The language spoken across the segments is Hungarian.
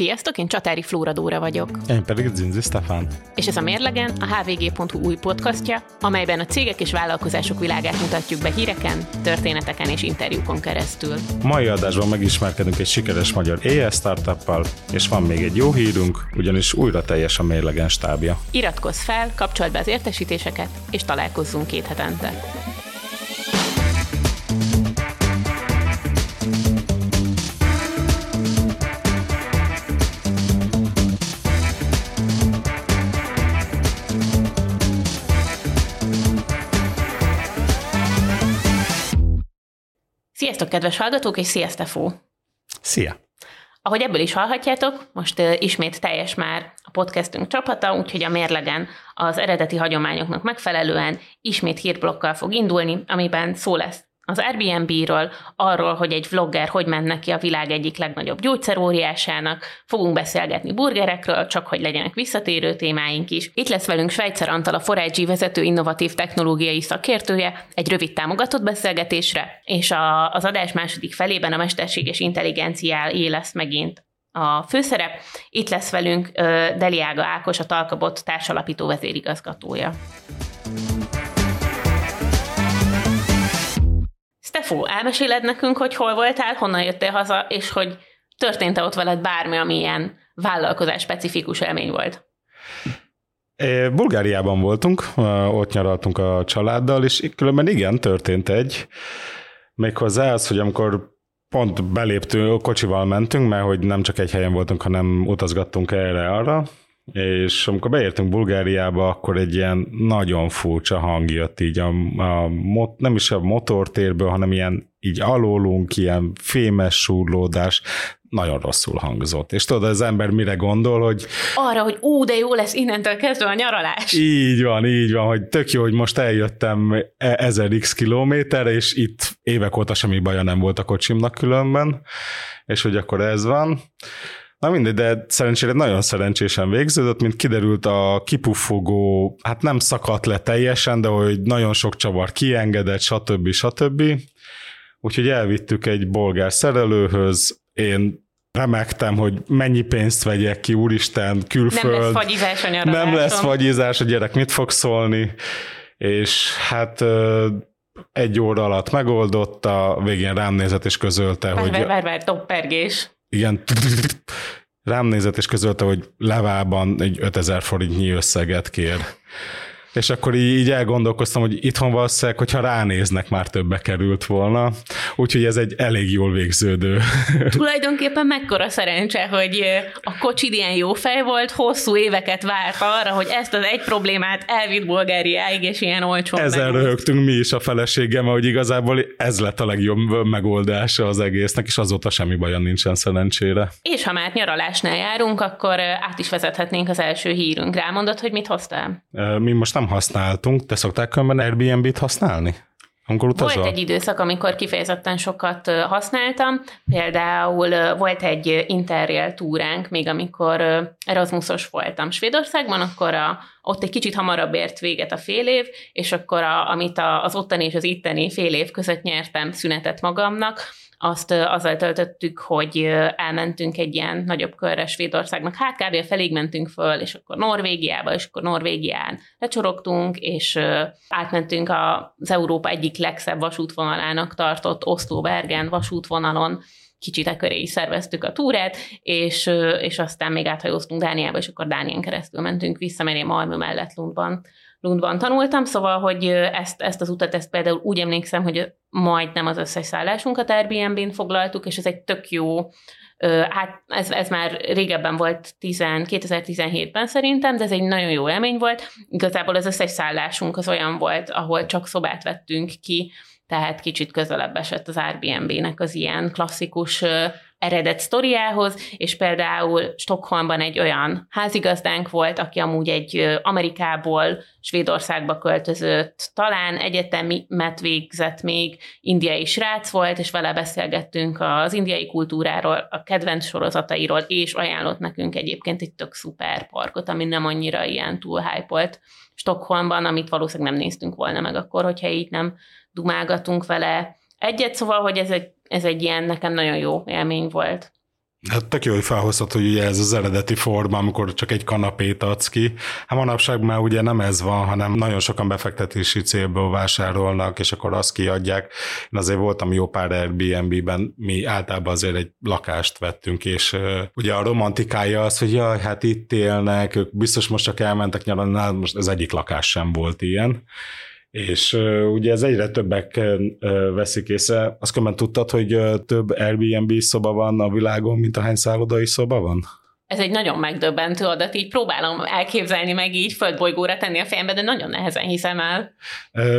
Sziasztok, én Csatári Flóra Dóra vagyok. Én pedig Zinzi Stefán. És ez a Mérlegen, a hvg.hu új podcastja, amelyben a cégek és vállalkozások világát mutatjuk be híreken, történeteken és interjúkon keresztül. Mai adásban megismerkedünk egy sikeres magyar AI startuppal, és van még egy jó hírünk, ugyanis újra teljes a Mérlegen stábja. Iratkozz fel, kapcsold be az értesítéseket, és találkozzunk két hetente. Sziasztok, kedves hallgatók, és szia, Stefó! Szia! Ahogy ebből is hallhatjátok, most uh, ismét teljes már a podcastünk csapata, úgyhogy a mérlegen az eredeti hagyományoknak megfelelően ismét hírblokkal fog indulni, amiben szó lesz az Airbnb-ről, arról, hogy egy vlogger hogy ment neki a világ egyik legnagyobb gyógyszeróriásának, fogunk beszélgetni burgerekről, csak hogy legyenek visszatérő témáink is. Itt lesz velünk Svejcer Antal, a Forage vezető innovatív technológiai szakértője, egy rövid támogatott beszélgetésre, és a, az adás második felében a mesterséges intelligenciáé lesz megint a főszerep. Itt lesz velünk Deliága Ákos, a Talkabot társalapító vezérigazgatója. Stefó, elmeséled nekünk, hogy hol voltál, honnan jöttél haza, és hogy történt-e ott veled bármi, ami ilyen vállalkozás specifikus élmény volt? Bulgáriában voltunk, ott nyaraltunk a családdal, és különben igen, történt egy. Méghozzá az, hogy amikor pont beléptünk, kocsival mentünk, mert hogy nem csak egy helyen voltunk, hanem utazgattunk erre-arra, és amikor beértünk Bulgáriába, akkor egy ilyen nagyon furcsa hang jött így a, a mot, nem is a motortérből, hanem ilyen így alólunk, ilyen fémes súrlódás, nagyon rosszul hangzott. És tudod, az ember mire gondol, hogy... Arra, hogy ú, de jó lesz innentől kezdve a nyaralás. Így van, így van, hogy tök jó, hogy most eljöttem e- ezer x kilométerre, és itt évek óta semmi baja nem volt a kocsimnak különben, és hogy akkor ez van. Na mindegy, de szerencsére nagyon szerencsésen végződött, mint kiderült a kipuffogó, hát nem szakadt le teljesen, de hogy nagyon sok csavar kiengedett, stb. stb. Úgyhogy elvittük egy bolgár szerelőhöz, én remektem, hogy mennyi pénzt vegyek ki, úristen, külföld. Nem lesz fagyizás a Nem lesz fagyizás, a gyerek mit fog szólni, és hát egy óra alatt megoldotta, végén rám nézett és közölte, várj, hogy... Várj, várj, várj, toppergés igen, rám nézett és közölte, hogy levában egy 5000 forintnyi összeget kér. És akkor így, elgondolkoztam, hogy itthon valószínűleg, hogyha ránéznek, már többe került volna. Úgyhogy ez egy elég jól végződő. Tulajdonképpen mekkora szerencse, hogy a kocsid ilyen jó fej volt, hosszú éveket várt arra, hogy ezt az egy problémát elvitt Bulgáriáig, és ilyen olcsó. Ezen röhögtünk mi is a feleségem, hogy igazából ez lett a legjobb megoldása az egésznek, és azóta semmi baja nincsen szerencsére. És ha már nyaralásnál járunk, akkor át is vezethetnénk az első hírünkre. Elmondod, hogy mit hoztál? Mi most nem használtunk. Te szoktál különben Airbnb-t használni? Amikor utazol? Volt egy időszak, amikor kifejezetten sokat használtam. Például volt egy Interrail túránk, még amikor Erasmusos voltam Svédországban, akkor a, ott egy kicsit hamarabb ért véget a fél év, és akkor a, amit a, az ottani és az itteni fél év között nyertem szünetet magamnak, azt azzal töltöttük, hogy elmentünk egy ilyen nagyobb körre Svédországnak, hát kb. feléig mentünk föl, és akkor Norvégiába, és akkor Norvégián lecsorogtunk, és átmentünk az Európa egyik legszebb vasútvonalának tartott Oslo-Bergen vasútvonalon, kicsit e köré is szerveztük a túrát, és, és aztán még áthajóztunk Dániába, és akkor Dánián keresztül mentünk vissza, mert én Malmö mellett Lundban Lundban tanultam, szóval, hogy ezt, ezt az utat, ezt például úgy emlékszem, hogy majdnem az összes szállásunkat Airbnb-n foglaltuk, és ez egy tök jó Hát ez, ez már régebben volt 10, 2017-ben szerintem, de ez egy nagyon jó élmény volt. Igazából az összes szállásunk az olyan volt, ahol csak szobát vettünk ki, tehát kicsit közelebb esett az Airbnb-nek az ilyen klasszikus eredet sztoriához, és például Stockholmban egy olyan házigazdánk volt, aki amúgy egy Amerikából Svédországba költözött, talán egyetemet végzett még, indiai srác volt, és vele beszélgettünk az indiai kultúráról, a kedvenc sorozatairól, és ajánlott nekünk egyébként egy tök szuper parkot, ami nem annyira ilyen túl hype Stockholmban, amit valószínűleg nem néztünk volna meg akkor, hogyha így nem dumálgatunk vele egyet, szóval, hogy ez egy ez egy ilyen nekem nagyon jó élmény volt. Hát tök jó, hogy felhoztad, hogy ugye ez az eredeti forma, amikor csak egy kanapét adsz ki. Hát manapság már ugye nem ez van, hanem nagyon sokan befektetési célból vásárolnak, és akkor azt kiadják. Én azért voltam jó pár Airbnb-ben, mi általában azért egy lakást vettünk, és ugye a romantikája az, hogy jaj, hát itt élnek, ők biztos most csak elmentek nyaralni, most az egyik lakás sem volt ilyen és ugye ez egyre többek veszik észre. Azt különben tudtad, hogy több Airbnb szoba van a világon, mint ahány szállodai szoba van? Ez egy nagyon megdöbbentő adat, így próbálom elképzelni meg így földbolygóra tenni a fejembe, de nagyon nehezen hiszem el.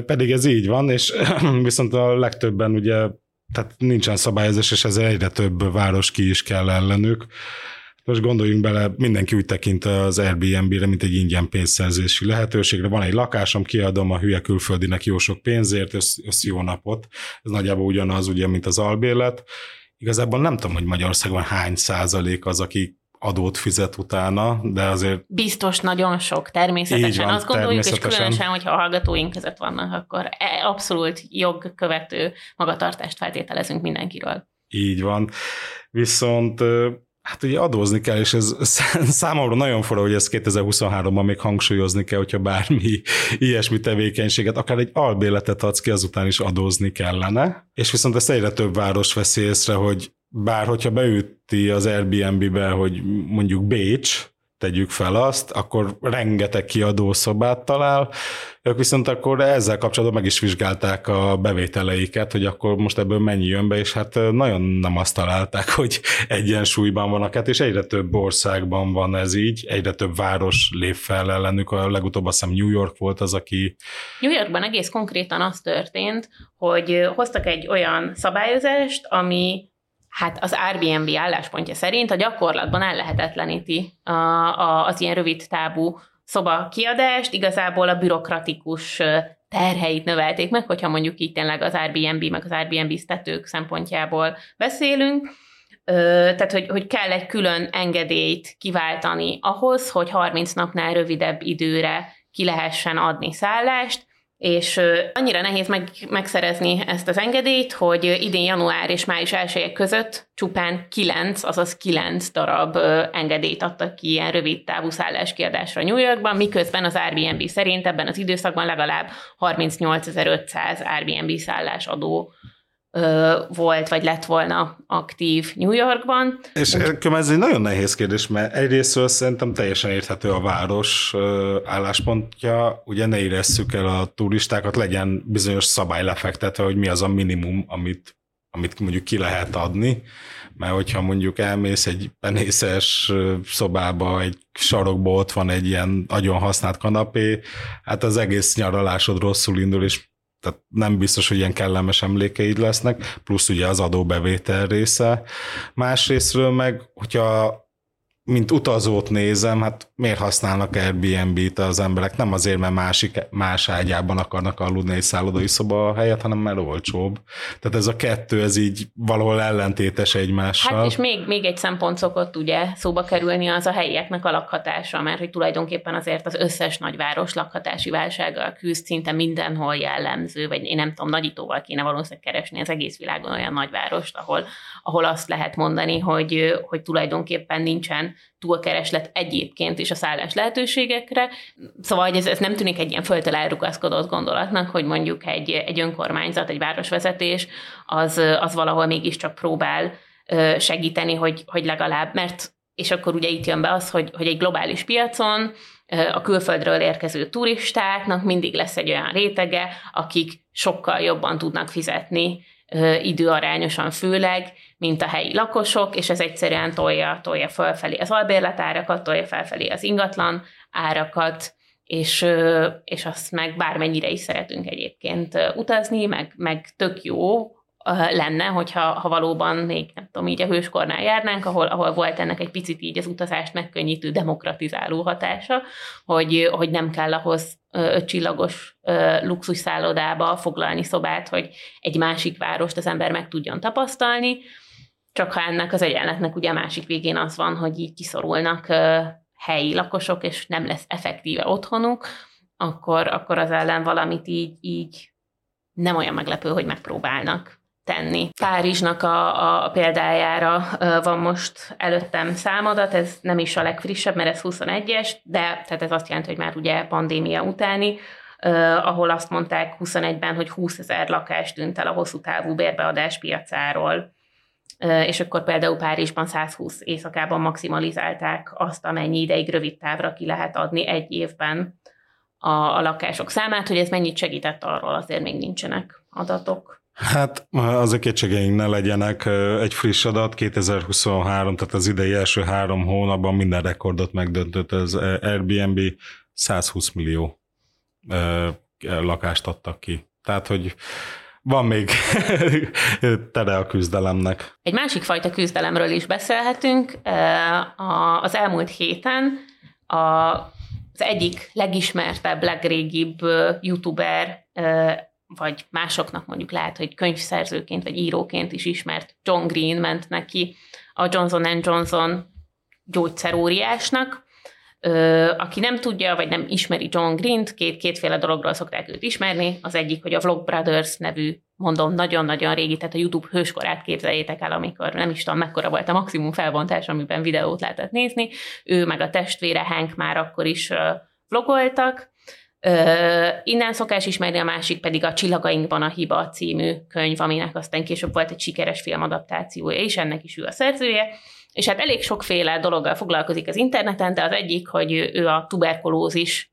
Pedig ez így van, és viszont a legtöbben ugye tehát nincsen szabályozás, és ez egyre több város ki is kell ellenük. Most gondoljunk bele, mindenki úgy tekint az Airbnb-re, mint egy ingyen pénzszerzési lehetőségre. Van egy lakásom, kiadom a hülye külföldinek jó sok pénzért, össz, össz jó napot. Ez nagyjából ugyanaz, ugye, mint az albérlet. Igazából nem tudom, hogy Magyarországon hány százalék az, aki adót fizet utána, de azért... Biztos nagyon sok, természetesen. Van, Azt gondoljuk, természetesen. és különösen, hogyha a hallgatóink között vannak, akkor e, abszolút jogkövető magatartást feltételezünk mindenkiről. Így van. Viszont Hát ugye adózni kell, és ez számomra nagyon forró, hogy ezt 2023-ban még hangsúlyozni kell, hogyha bármi ilyesmi tevékenységet, akár egy albéletet adsz ki, azután is adózni kellene. És viszont ezt egyre több város veszi észre, hogy bár hogyha beüti az Airbnb-be, hogy mondjuk Bécs, tegyük fel azt, akkor rengeteg kiadó szobát talál, ők viszont akkor ezzel kapcsolatban meg is vizsgálták a bevételeiket, hogy akkor most ebből mennyi jön be, és hát nagyon nem azt találták, hogy egyensúlyban vannak, hát és egyre több országban van ez így, egyre több város lép fel ellenük, a legutóbb azt hiszem New York volt az, aki... New Yorkban egész konkrétan az történt, hogy hoztak egy olyan szabályozást, ami hát az Airbnb álláspontja szerint a gyakorlatban ellehetetleníti a, a, az ilyen rövid távú szoba kiadást, igazából a bürokratikus terheit növelték meg, hogyha mondjuk így tényleg az Airbnb, meg az Airbnb tetők szempontjából beszélünk, tehát, hogy, hogy kell egy külön engedélyt kiváltani ahhoz, hogy 30 napnál rövidebb időre ki lehessen adni szállást, és annyira nehéz meg, megszerezni ezt az engedélyt, hogy idén január és május elsőjek között csupán 9, azaz 9 darab engedélyt adtak ki ilyen rövid távú szálláskiadásra New Yorkban, miközben az Airbnb szerint ebben az időszakban legalább 38.500 Airbnb volt, vagy lett volna aktív New Yorkban. És ez egy nagyon nehéz kérdés, mert egyrésztről szerintem teljesen érthető a város álláspontja, ugye ne éresszük el a turistákat, legyen bizonyos szabály lefektetve, hogy mi az a minimum, amit, amit mondjuk ki lehet adni, mert hogyha mondjuk elmész egy penészes szobába, egy sarokba ott van egy ilyen nagyon használt kanapé, hát az egész nyaralásod rosszul indul, és tehát nem biztos, hogy ilyen kellemes emlékeid lesznek, plusz ugye az adóbevétel része. Másrésztről meg, hogyha mint utazót nézem, hát miért használnak Airbnb-t az emberek? Nem azért, mert másik, más ágyában akarnak aludni egy szállodai szoba helyett, hanem mert olcsóbb. Tehát ez a kettő, ez így valahol ellentétes egymással. Hát és még, még egy szempont szokott ugye szóba kerülni az a helyieknek a lakhatása, mert hogy tulajdonképpen azért az összes nagyváros lakhatási válsággal küzd szinte mindenhol jellemző, vagy én nem tudom, nagyítóval kéne valószínűleg keresni az egész világon olyan nagyvárost, ahol, ahol azt lehet mondani, hogy, hogy tulajdonképpen nincsen túlkereslet egyébként is a szállás lehetőségekre. Szóval hogy ez, ez nem tűnik egy ilyen földtől elrugaszkodott gondolatnak, hogy mondjuk egy, egy önkormányzat, egy városvezetés az, az valahol mégiscsak próbál segíteni, hogy, hogy legalább, mert és akkor ugye itt jön be az, hogy, hogy egy globális piacon a külföldről érkező turistáknak mindig lesz egy olyan rétege, akik sokkal jobban tudnak fizetni időarányosan főleg, mint a helyi lakosok, és ez egyszerűen tolja, tolja felfelé az albérletárakat, tolja felfelé az ingatlan árakat, és, és azt meg bármennyire is szeretünk egyébként utazni, meg, meg tök jó lenne, hogyha ha valóban még nem tudom, így a hőskornál járnánk, ahol, ahol volt ennek egy picit így az utazást megkönnyítő, demokratizáló hatása, hogy, hogy nem kell ahhoz ötcsillagos luxusszállodába foglalni szobát, hogy egy másik várost az ember meg tudjon tapasztalni, csak ha ennek az egyenletnek ugye a másik végén az van, hogy így kiszorulnak helyi lakosok, és nem lesz effektíve otthonuk, akkor, akkor az ellen valamit így, így nem olyan meglepő, hogy megpróbálnak tenni. Párizsnak a, a példájára van most előttem számadat, ez nem is a legfrissebb, mert ez 21-es, de tehát ez azt jelenti, hogy már ugye pandémia utáni, ahol azt mondták 21-ben, hogy 20 ezer lakás tűnt el a hosszú távú bérbeadás piacáról, és akkor például Párizsban 120 éjszakában maximalizálták azt, amennyi ideig rövid távra ki lehet adni egy évben a, a lakások számát, hogy ez mennyit segített arról, azért még nincsenek adatok. Hát az a kétségeink ne legyenek. Egy friss adat 2023, tehát az idei első három hónapban minden rekordot megdöntött. Az Airbnb 120 millió lakást adtak ki. Tehát, hogy van még tere a küzdelemnek. Egy másik fajta küzdelemről is beszélhetünk. Az elmúlt héten az egyik legismertebb, legrégibb youtuber, vagy másoknak mondjuk lehet, hogy könyvszerzőként vagy íróként is ismert John Green ment neki a Johnson Johnson gyógyszeróriásnak, Ö, aki nem tudja, vagy nem ismeri John Green-t, két, kétféle dologról szokták őt ismerni. Az egyik, hogy a Vlog Brothers nevű, mondom, nagyon-nagyon régi, tehát a YouTube hőskorát képzeljétek el, amikor nem is tudom, mekkora volt a maximum felbontás, amiben videót lehetett nézni. Ő meg a testvére Hank már akkor is vlogoltak. Uh, innen szokás ismerni, a másik pedig a Csillagainkban a hiba című könyv, aminek aztán később volt egy sikeres filmadaptációja, és ennek is ő a szerzője. És hát elég sokféle dologgal foglalkozik az interneten, de az egyik, hogy ő a tuberkulózis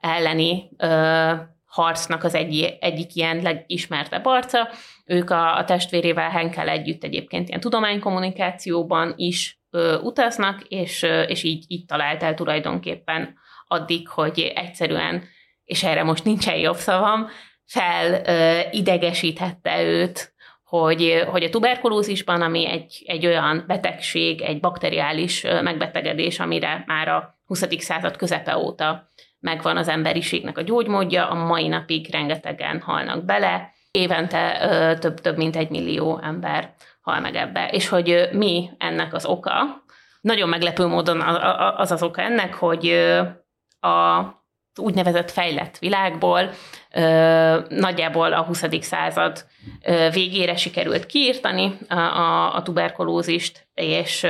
elleni ö, harcnak az egy, egyik ilyen legismertebb arca. Ők a, a testvérével Henkel együtt egyébként ilyen tudománykommunikációban is ö, utaznak, és, ö, és így, így talált el tulajdonképpen addig, hogy egyszerűen, és erre most nincsen jobb szavam, felidegesítette őt hogy, hogy a tuberkulózisban, ami egy, egy olyan betegség, egy bakteriális megbetegedés, amire már a 20. század közepe óta megvan az emberiségnek a gyógymódja, a mai napig rengetegen halnak bele, évente több, több mint egy millió ember hal meg ebbe. És hogy mi ennek az oka, nagyon meglepő módon az az oka ennek, hogy a úgynevezett fejlett világból nagyjából a 20. század végére sikerült kiírtani a, a, a tuberkulózist, és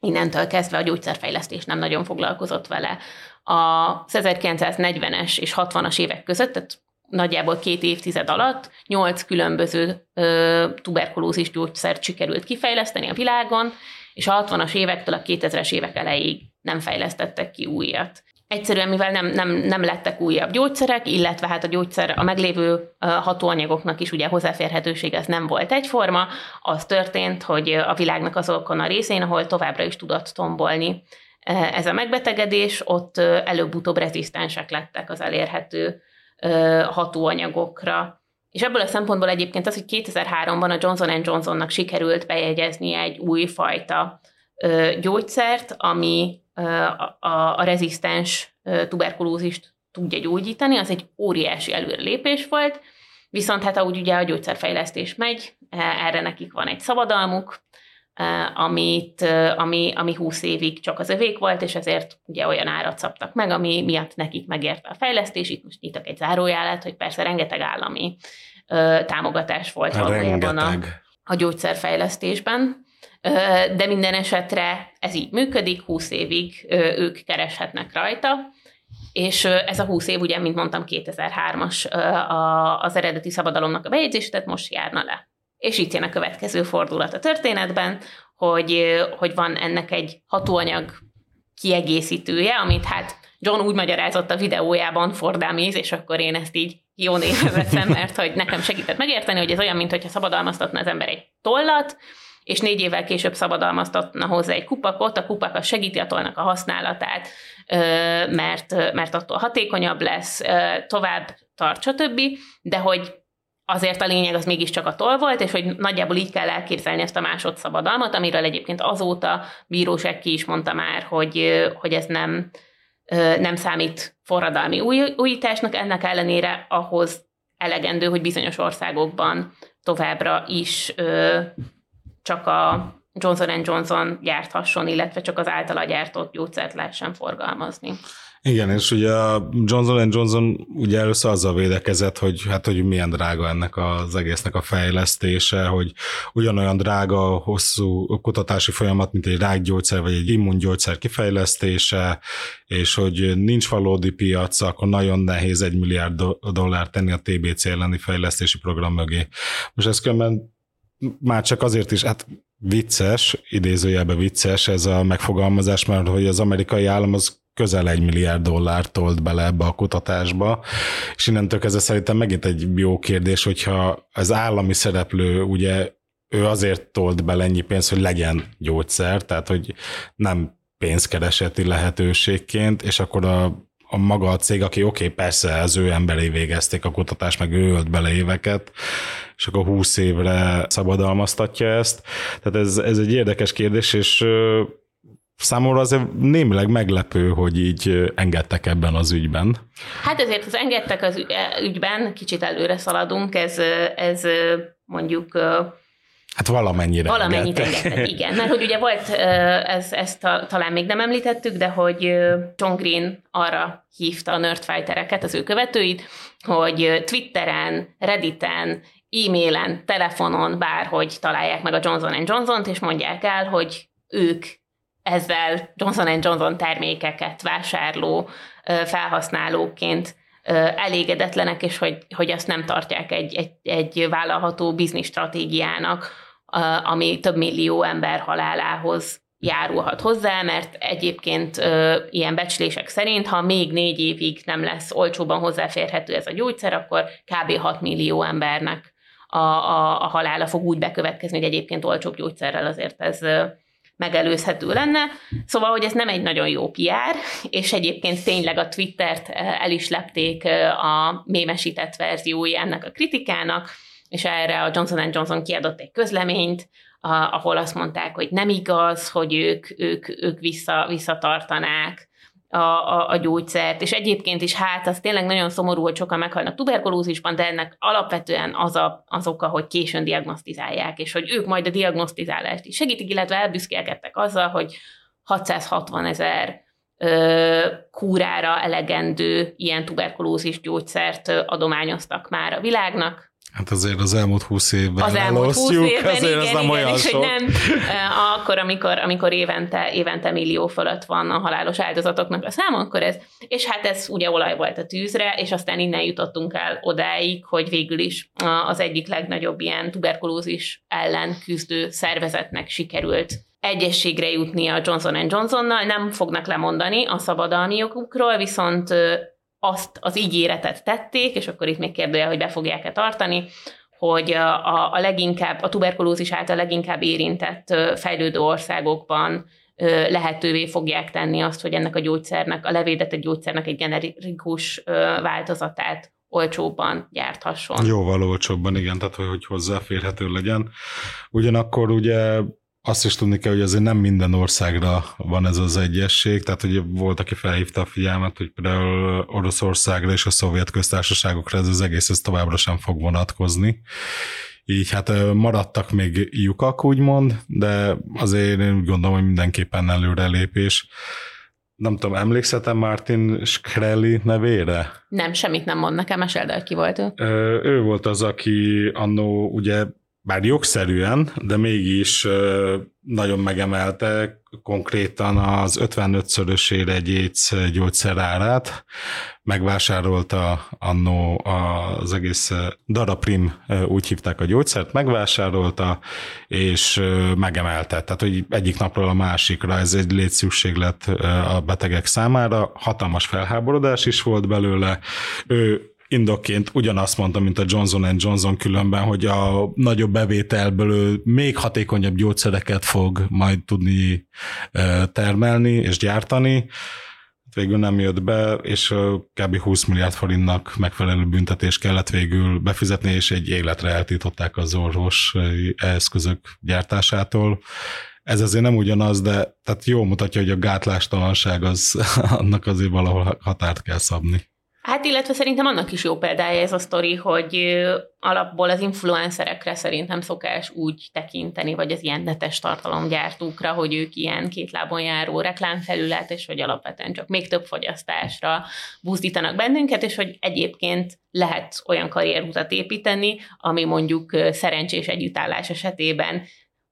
innentől kezdve a gyógyszerfejlesztés nem nagyon foglalkozott vele. A 1940-es és 60-as évek között, tehát nagyjából két évtized alatt nyolc különböző ö, tuberkulózis gyógyszert sikerült kifejleszteni a világon, és a 60-as évektől a 2000-es évek elejéig nem fejlesztettek ki újat. Egyszerűen, mivel nem, nem, nem lettek újabb gyógyszerek, illetve hát a gyógyszer, a meglévő hatóanyagoknak is ugye hozzáférhetőség ez nem volt egyforma, az történt, hogy a világnak azokon a részén, ahol továbbra is tudott tombolni ez a megbetegedés, ott előbb-utóbb rezisztensek lettek az elérhető hatóanyagokra. És ebből a szempontból egyébként az, hogy 2003-ban a Johnson Johnsonnak sikerült bejegyezni egy új fajta gyógyszert, ami a, a, a rezisztens tuberkulózist tudja gyógyítani, az egy óriási előrelépés volt, viszont hát ahogy ugye a gyógyszerfejlesztés megy, e, erre nekik van egy szabadalmuk, e, amit, ami, ami 20 évig csak az övék volt, és ezért ugye olyan árat szabtak meg, ami miatt nekik megérte a fejlesztés. Itt most nyitok egy zárójálát, hogy persze rengeteg állami támogatás volt valójában a, a gyógyszerfejlesztésben de minden esetre ez így működik, 20 évig ők kereshetnek rajta, és ez a 20 év, ugye, mint mondtam, 2003-as az eredeti szabadalomnak a bejegyzés, tehát most járna le. És itt jön a következő fordulat a történetben, hogy, hogy van ennek egy hatóanyag kiegészítője, amit hát John úgy magyarázott a videójában fordáméz, és akkor én ezt így jó nézve veszem, mert hogy nekem segített megérteni, hogy ez olyan, mintha szabadalmaztatna az ember egy tollat, és négy évvel később szabadalmaztatna hozzá egy kupakot, a kupak a segíti a tollnak a használatát, mert, mert attól hatékonyabb lesz, tovább tart, stb., de hogy azért a lényeg az mégiscsak a toll volt, és hogy nagyjából így kell elképzelni ezt a másodszabadalmat, amiről egyébként azóta bíróság ki is mondta már, hogy, hogy ez nem, nem számít forradalmi új, újításnak, ennek ellenére ahhoz elegendő, hogy bizonyos országokban továbbra is csak a Johnson Johnson gyárthasson, illetve csak az általa gyártott gyógyszert lehessen forgalmazni. Igen, és ugye a Johnson Johnson ugye először azzal védekezett, hogy hát, hogy milyen drága ennek az egésznek a fejlesztése, hogy ugyanolyan drága, hosszú kutatási folyamat, mint egy rákgyógyszer vagy egy immungyógyszer kifejlesztése, és hogy nincs valódi piac, akkor nagyon nehéz egy milliárd dollár tenni a TBC elleni fejlesztési program mögé. Most ez különben már csak azért is, hát vicces, idézőjelben vicces ez a megfogalmazás, mert hogy az amerikai állam az közel egy milliárd dollárt tolt bele ebbe a kutatásba, és innentől kezdve szerintem megint egy jó kérdés, hogyha az állami szereplő ugye ő azért tolt bele ennyi pénzt, hogy legyen gyógyszer, tehát hogy nem pénzkereseti lehetőségként, és akkor a, a maga a cég, aki oké, okay, persze az ő emberei végezték a kutatást, meg ő ölt bele éveket, és akkor 20 évre szabadalmaztatja ezt. Tehát ez, ez egy érdekes kérdés, és Számomra azért némileg meglepő, hogy így engedtek ebben az ügyben. Hát ezért az engedtek az e, ügyben, kicsit előre szaladunk, ez, ez mondjuk Hát valamennyire Valamennyit engedtek, igen. Mert hogy ugye volt, ez, ezt talán még nem említettük, de hogy John Green arra hívta a nerdfightereket, az ő követőit, hogy Twitteren, Redditen, e-mailen, telefonon, bárhogy találják meg a Johnson Johnson-t, és mondják el, hogy ők ezzel Johnson Johnson termékeket vásárló felhasználóként elégedetlenek, és hogy, hogy azt nem tartják egy, egy, egy vállalható biznisz stratégiának, ami több millió ember halálához járulhat hozzá, mert egyébként ö, ilyen becslések szerint, ha még négy évig nem lesz olcsóban hozzáférhető ez a gyógyszer, akkor kb. 6 millió embernek a, a, a halála fog úgy bekövetkezni, hogy egyébként olcsóbb gyógyszerrel azért ez megelőzhető lenne. Szóval, hogy ez nem egy nagyon jó PR, és egyébként tényleg a Twittert el is lepték a mémesített verziói ennek a kritikának, és erre a Johnson Johnson kiadott egy közleményt, ahol azt mondták, hogy nem igaz, hogy ők, ők, ők vissza, visszatartanák a, a, a gyógyszert, és egyébként is hát az tényleg nagyon szomorú, hogy sokan meghalnak tuberkulózisban, de ennek alapvetően az, a, az oka, hogy későn diagnosztizálják, és hogy ők majd a diagnosztizálást is segítik, illetve elbüszkélkedtek azzal, hogy 660 ezer kúrára elegendő ilyen tuberkulózis gyógyszert adományoztak már a világnak, Hát azért az elmúlt húsz évben Az elmúlt húsz évben, azért igen, ez nem igen, olyan és sok. hogy nem akkor, amikor, amikor évente, évente millió fölött van a halálos áldozatoknak a szám, akkor ez, és hát ez ugye olaj volt a tűzre, és aztán innen jutottunk el odáig, hogy végül is az egyik legnagyobb ilyen tuberkulózis ellen küzdő szervezetnek sikerült egyességre jutni a Johnson Johnsonnal, nem fognak lemondani a szabadalmi jogukról, viszont azt az ígéretet tették, és akkor itt még kérdője, hogy be fogják-e tartani, hogy a, a leginkább, a tuberkulózis által leginkább érintett fejlődő országokban lehetővé fogják tenni azt, hogy ennek a gyógyszernek, a levédetett gyógyszernek egy generikus változatát olcsóbban gyárthasson. Jóval olcsóbban, igen, tehát hogy hozzáférhető legyen. Ugyanakkor ugye azt is tudni kell, hogy azért nem minden országra van ez az egyesség, tehát hogy volt, aki felhívta a figyelmet, hogy például Oroszországra és a szovjet köztársaságokra ez az egész ez továbbra sem fog vonatkozni. Így hát maradtak még lyukak, úgymond, de azért én úgy gondolom, hogy mindenképpen előrelépés. Nem tudom, emlékszetem Martin Shkreli nevére? Nem, semmit nem mond nekem, meseld el, ki volt ő. Ő volt az, aki annó ugye bár jogszerűen, de mégis nagyon megemelte konkrétan az 55-szörösére egy éc gyógyszer árát, megvásárolta annó az egész Daraprim, úgy hívták a gyógyszert, megvásárolta, és megemelte. Tehát, hogy egyik napról a másikra ez egy létszükséglet a betegek számára, hatalmas felháborodás is volt belőle. Ő indokként ugyanazt mondta, mint a Johnson Johnson különben, hogy a nagyobb bevételből még hatékonyabb gyógyszereket fog majd tudni termelni és gyártani. Végül nem jött be, és kb. 20 milliárd forintnak megfelelő büntetés kellett végül befizetni, és egy életre eltították az orvos eszközök gyártásától. Ez azért nem ugyanaz, de tehát jó mutatja, hogy a gátlástalanság az annak azért valahol határt kell szabni. Hát illetve szerintem annak is jó példája ez a sztori, hogy alapból az influencerekre szerintem szokás úgy tekinteni, vagy az ilyen netes tartalomgyártókra, hogy ők ilyen két lábon járó reklámfelület, és hogy alapvetően csak még több fogyasztásra buzdítanak bennünket, és hogy egyébként lehet olyan karrierutat építeni, ami mondjuk szerencsés együttállás esetében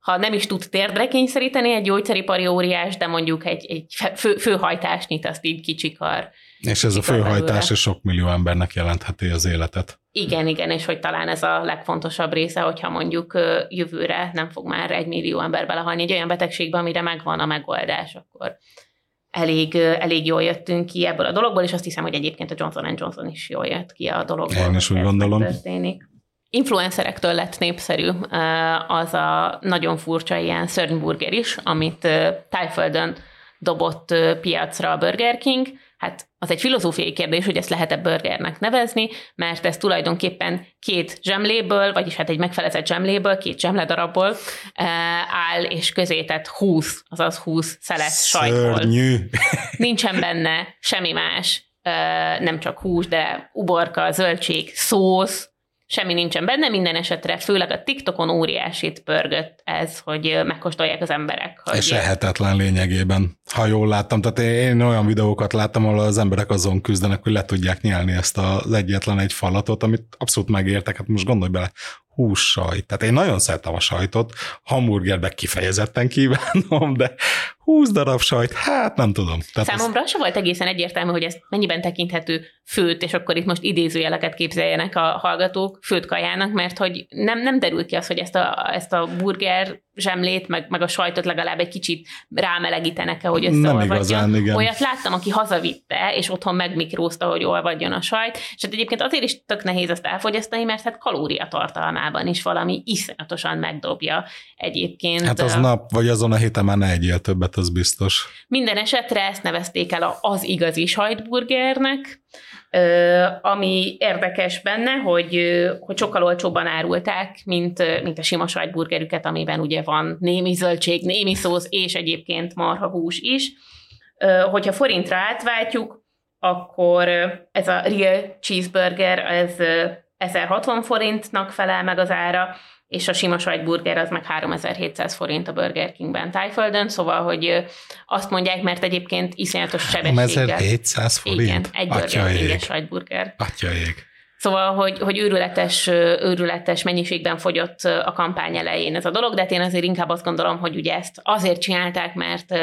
ha nem is tud térdre kényszeríteni egy gyógyszeripari óriás, de mondjuk egy, egy fő, főhajtást nyit, azt így kicsikar. És ez a főhajtás és sok millió embernek jelentheti az életet. Igen, igen, és hogy talán ez a legfontosabb része, hogyha mondjuk jövőre nem fog már egy millió ember belehalni egy olyan betegségbe, amire megvan a megoldás, akkor elég, elég jól jöttünk ki ebből a dologból, és azt hiszem, hogy egyébként a Johnson Johnson is jól jött ki a dologból. Én is úgy gondolom. Történik influencerektől lett népszerű az a nagyon furcsa ilyen szörnyburger is, amit tájföldön dobott piacra a Burger King. Hát az egy filozófiai kérdés, hogy ezt lehet-e burgernek nevezni, mert ez tulajdonképpen két zsemléből, vagyis hát egy megfelezett zsemléből, két zsemledarabból áll, és közé tett 20, azaz 20 szelet sajtból. Nincsen benne semmi más, nem csak hús, de uborka, zöldség, szósz, semmi nincsen benne, minden esetre, főleg a TikTokon óriásit pörgött ez, hogy megkóstolják az emberek. Hogy És ehetetlen lényegében, ha jól láttam. Tehát én olyan videókat láttam, ahol az emberek azon küzdenek, hogy le tudják nyelni ezt az egyetlen egy falatot, amit abszolút megértek. Hát most gondolj bele, hússajt. Tehát én nagyon szeretem a sajtot, hamburgerbe kifejezetten kívánom, de 20 darab sajt, hát nem tudom. Tehát Számomra az... se volt egészen egyértelmű, hogy ez mennyiben tekinthető főt, és akkor itt most idézőjeleket képzeljenek a hallgatók főt kajának, mert hogy nem, nem derül ki az, hogy ezt a, ezt a burger zsemlét, meg, meg a sajtot legalább egy kicsit rámelegítenek-e, hogy összeolvadjon. Olyat láttam, aki hazavitte, és otthon megmikrózta, hogy olvadjon a sajt, és hát egyébként azért is tök nehéz ezt elfogyasztani, mert hát kalóriatartalmában is valami iszonyatosan megdobja egyébként. Hát az nap, vagy azon a héten már ne egyél többet, az biztos. Minden esetre ezt nevezték el az igazi sajtburgernek, ami érdekes benne, hogy, hogy sokkal olcsóbban árulták, mint, mint a sima sajtburgerüket, amiben ugye van némi zöldség, némi szósz, és egyébként marha hús is. Hogyha forintra átváltjuk, akkor ez a real cheeseburger, ez 1060 forintnak felel meg az ára, és a sima sajtburger az meg 3700 forint a Burger Kingben Tájföldön, szóval, hogy azt mondják, mert egyébként iszonyatos sebességgel. 3700 forint? Igen, egy Burger sajtburger. Atyaég. Szóval, hogy, hogy őrületes, őrületes mennyiségben fogyott a kampány elején ez a dolog, de hát én azért inkább azt gondolom, hogy ugye ezt azért csinálták, mert,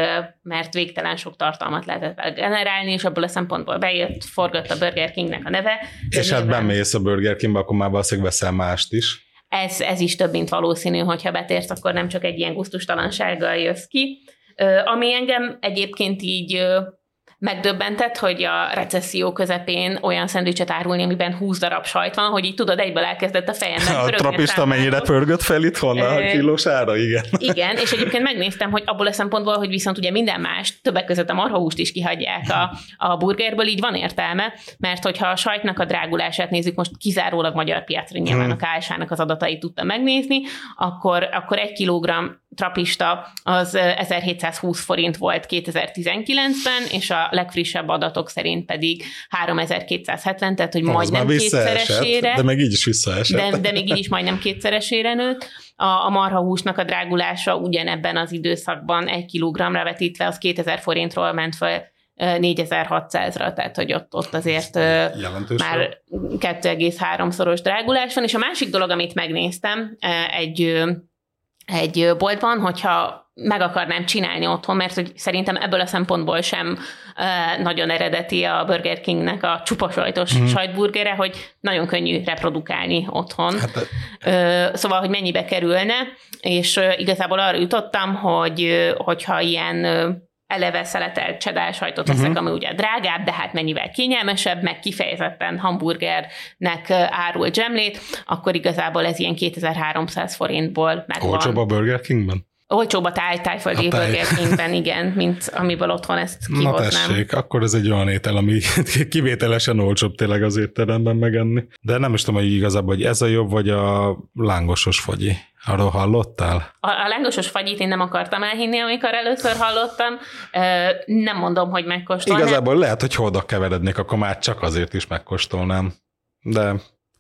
mert végtelen sok tartalmat lehetett generálni, és abból a szempontból bejött, forgott a Burger Kingnek a neve. És hát bemész a Burger Kingbe, akkor már valószínűleg veszel mást is ez, ez is több, mint valószínű, hogyha betérsz, akkor nem csak egy ilyen gusztustalansággal jössz ki. Ami engem egyébként így megdöbbentett, hogy a recesszió közepén olyan szendvicset árulni, amiben 20 darab sajt van, hogy így tudod, egyből elkezdett a fejemben A trapista mennyire pörgött fel itt a kilós ára, igen. Igen, és egyébként megnéztem, hogy abból a szempontból, hogy viszont ugye minden más, többek között a marhahúst is kihagyják a, a burgerből, így van értelme, mert hogyha a sajtnak a drágulását nézzük, most kizárólag magyar piacra nyilván hmm. a KSH-nak az adatait tudta megnézni, akkor, akkor egy kilogramm trapista az 1720 forint volt 2019-ben, és a legfrissebb adatok szerint pedig 3270, tehát hogy az majdnem kétszeresére. De még így is visszaesett. De, de még így is majdnem kétszeresére nőtt. A, a marhahúsnak a drágulása ugyanebben az időszakban egy kilogramra vetítve az 2000 forintról ment fel 4600-ra, tehát hogy ott, ott azért Jelentős már 2,3-szoros drágulás van, és a másik dolog, amit megnéztem, egy egy boltban, hogyha meg akarnám csinálni otthon, mert hogy szerintem ebből a szempontból sem uh, nagyon eredeti a Burger Kingnek a csupasajtos mm. sajtburgere, hogy nagyon könnyű reprodukálni otthon. Hát, uh, szóval, hogy mennyibe kerülne, és uh, igazából arra jutottam, hogy hogyha ilyen eleve szeletelt csedár sajtot veszek, uh-huh. ami ugye drágább, de hát mennyivel kényelmesebb, meg kifejezetten hamburgernek árul dzsemlét, akkor igazából ez ilyen 2300 forintból megvan. Olcsóbb a Burger Kingben? Olcsóbb a táj, tájföldi táj. burgerkingben, igen, mint amiből otthon ezt kihoznám. Na tessék, akkor ez egy olyan étel, ami kivételesen olcsóbb tényleg az étteremben megenni. De nem is tudom, hogy igazából, hogy ez a jobb, vagy a lángosos fagyi. Arról hallottál? A, a lángosos fagyit én nem akartam elhinni, amikor először hallottam. Nem mondom, hogy megkóstolnám. Igazából lehet, hogy oda keverednék, akkor már csak azért is megkóstolnám. De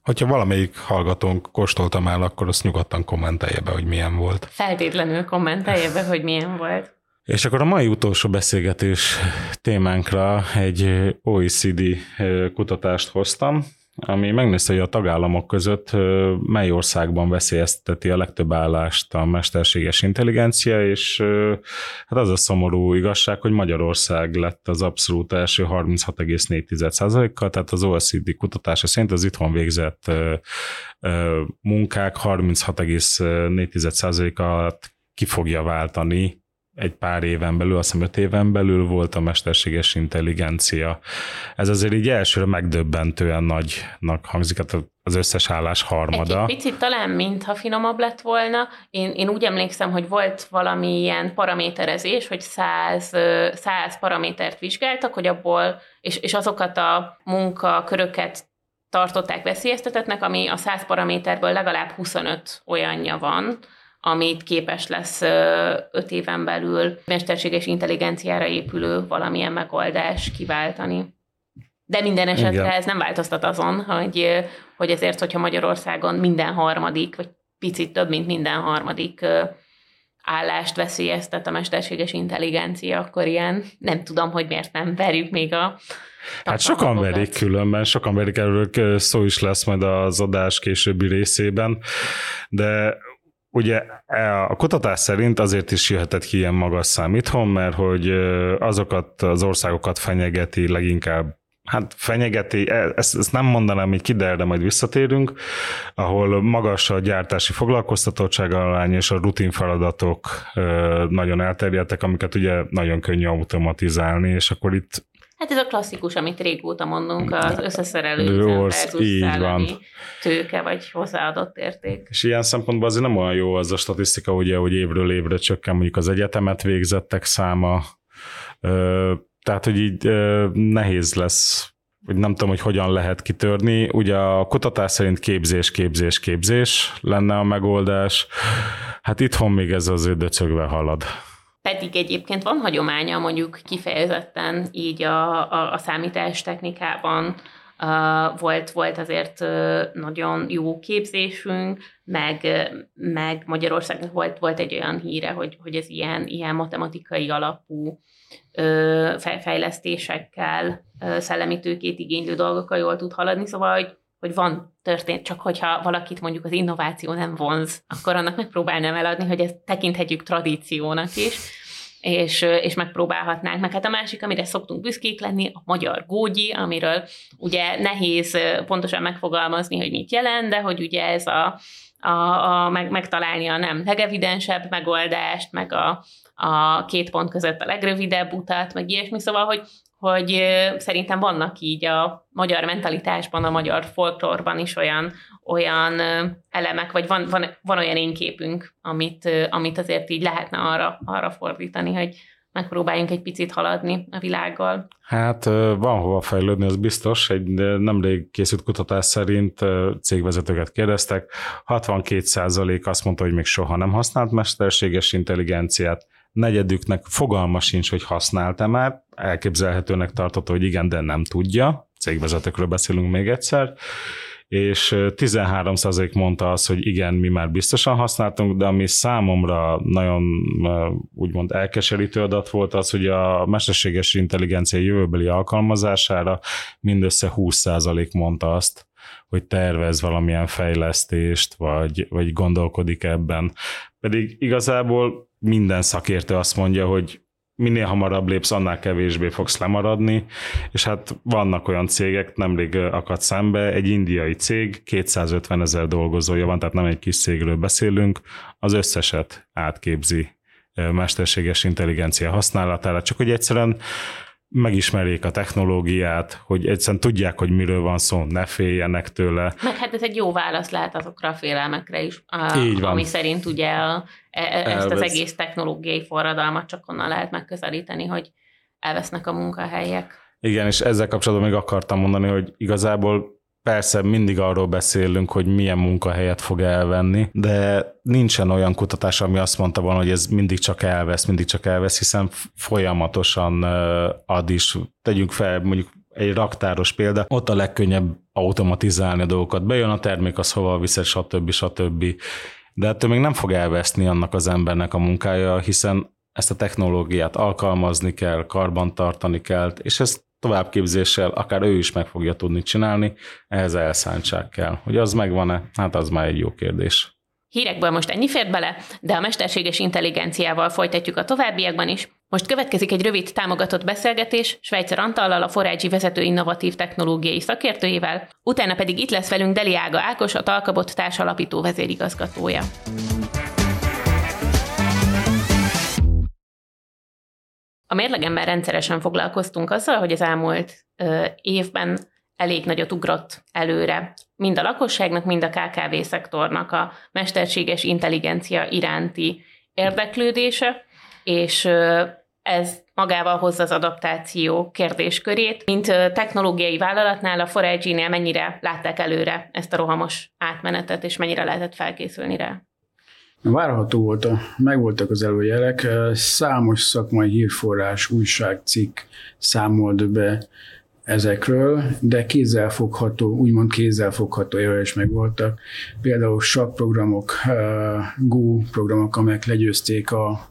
Hogyha valamelyik hallgatónk kóstolta már, akkor azt nyugodtan kommentelje be, hogy milyen volt. Feltétlenül kommentelje be, hogy milyen volt. És akkor a mai utolsó beszélgetés témánkra egy OECD kutatást hoztam, ami megnézte, hogy a tagállamok között mely országban veszélyezteti a legtöbb állást a mesterséges intelligencia, és hát az a szomorú igazság, hogy Magyarország lett az abszolút első 36,4%-kal, tehát az OECD kutatása szerint az itthon végzett munkák 36,4%-at ki fogja váltani egy pár éven belül, azt hiszem öt éven belül volt a mesterséges intelligencia. Ez azért így elsőre megdöbbentően nagynak hangzik, hát az összes állás harmada. Egy picit talán, mintha finomabb lett volna. Én, én úgy emlékszem, hogy volt valami ilyen paraméterezés, hogy száz, száz paramétert vizsgáltak, hogy abból, és, és azokat a munkaköröket tartották veszélyeztetetnek, ami a 100 paraméterből legalább 25 olyanja van, amit képes lesz öt éven belül mesterséges intelligenciára épülő valamilyen megoldás kiváltani. De minden esetre Igen. ez nem változtat azon, hogy, hogy ezért, hogyha Magyarországon minden harmadik, vagy picit több, mint minden harmadik állást veszélyeztet a mesterséges intelligencia, akkor ilyen nem tudom, hogy miért nem verjük még a Hát sokan verik különben, sokan verik, erről szó is lesz majd az adás későbbi részében, de Ugye e, a kutatás szerint azért is jöhetett ki ilyen magas szám itthon, mert hogy azokat az országokat fenyegeti leginkább hát fenyegeti, e, ezt, ezt nem mondanám hogy ki, de majd visszatérünk, ahol magas a gyártási foglalkoztatottság arány és a rutin feladatok nagyon elterjedtek, amiket ugye nagyon könnyű automatizálni, és akkor itt Hát ez a klasszikus, amit régóta mondunk, az összeszerelő versus így van. tőke vagy hozzáadott érték. És ilyen szempontból azért nem olyan jó az a statisztika, ugye, hogy évről évre csökken mondjuk az egyetemet végzettek száma, tehát, hogy így nehéz lesz hogy nem tudom, hogy hogyan lehet kitörni. Ugye a kutatás szerint képzés, képzés, képzés lenne a megoldás. Hát itthon még ez az döcögve halad. Pedig egyébként van hagyománya mondjuk kifejezetten így a, a, a számítástechnikában, Uh, volt, volt azért uh, nagyon jó képzésünk, meg, meg Magyarországnak volt, volt egy olyan híre, hogy, hogy ez ilyen, ilyen matematikai alapú uh, fejlesztésekkel, szellemi tőkét igénylő dolgokkal jól tud haladni, szóval, hogy, hogy van történt, csak hogyha valakit mondjuk az innováció nem vonz, akkor annak megpróbálnám eladni, hogy ezt tekinthetjük tradíciónak is, és, és megpróbálhatnánk. Meg hát a másik, amire szoktunk büszkék lenni, a magyar gógyi, amiről ugye nehéz pontosan megfogalmazni, hogy mit jelent, de hogy ugye ez a, a, a meg, megtalálni a nem legevidensebb megoldást, meg a, a két pont között a legrövidebb utat, meg ilyesmi, szóval, hogy, hogy szerintem vannak így a magyar mentalitásban, a magyar folklórban is olyan, olyan elemek, vagy van, van, van olyan énképünk, amit, amit azért így lehetne arra, arra fordítani, hogy megpróbáljunk egy picit haladni a világgal. Hát van hova fejlődni, az biztos. Egy nemrég készült kutatás szerint cégvezetőket kérdeztek, 62% azt mondta, hogy még soha nem használt mesterséges intelligenciát, negyedüknek fogalma sincs, hogy használta már, elképzelhetőnek tartotta, hogy igen, de nem tudja, cégvezetőkről beszélünk még egyszer, és 13% mondta azt, hogy igen, mi már biztosan használtunk, de ami számomra nagyon úgymond elkeserítő adat volt az, hogy a mesterséges intelligencia jövőbeli alkalmazására mindössze 20% mondta azt, hogy tervez valamilyen fejlesztést, vagy, vagy gondolkodik ebben. Pedig igazából minden szakértő azt mondja, hogy minél hamarabb lépsz, annál kevésbé fogsz lemaradni, és hát vannak olyan cégek, nemrég akadt szembe, egy indiai cég, 250 ezer dolgozója van, tehát nem egy kis cégről beszélünk, az összeset átképzi mesterséges intelligencia használatára, csak hogy egyszerűen megismerjék a technológiát, hogy egyszerűen tudják, hogy miről van szó, ne féljenek tőle. Meg hát ez egy jó válasz lehet azokra a félelmekre is, a, Így van. ami szerint ugye a, e, e ezt az egész technológiai forradalmat csak onnan lehet megközelíteni, hogy elvesznek a munkahelyek. Igen, és ezzel kapcsolatban még akartam mondani, hogy igazából Persze mindig arról beszélünk, hogy milyen munkahelyet fog elvenni, de nincsen olyan kutatás, ami azt mondta volna, hogy ez mindig csak elvesz, mindig csak elvesz, hiszen folyamatosan ad is. Tegyünk fel mondjuk egy raktáros példa, ott a legkönnyebb automatizálni a dolgokat. Bejön a termék, az hova viszed, stb. stb. De ettől még nem fog elveszni annak az embernek a munkája, hiszen ezt a technológiát alkalmazni kell, karbantartani kell, és ezt továbbképzéssel akár ő is meg fogja tudni csinálni, ehhez elszántság kell. Hogy az megvan-e? Hát az már egy jó kérdés. Hírekből most ennyi fért bele, de a mesterséges intelligenciával folytatjuk a továbbiakban is. Most következik egy rövid támogatott beszélgetés Svejcer Antallal, a Forágyi vezető innovatív technológiai szakértőjével, utána pedig itt lesz velünk Deli Ága Ákos, a Talkabot társalapító vezérigazgatója. A mérlegemben rendszeresen foglalkoztunk azzal, hogy az elmúlt ö, évben elég nagyot ugrott előre mind a lakosságnak, mind a KKV szektornak a mesterséges intelligencia iránti érdeklődése, és ö, ez magával hozza az adaptáció kérdéskörét. Mint technológiai vállalatnál, a Forage-nél mennyire látták előre ezt a rohamos átmenetet, és mennyire lehetett felkészülni rá? Várható volt, a, megvoltak az előjelek, számos szakmai hírforrás, újságcikk számolt be ezekről, de kézzelfogható, úgymond kézzelfogható évvel is megvoltak. Például sok programok, Go programok, amelyek legyőzték a,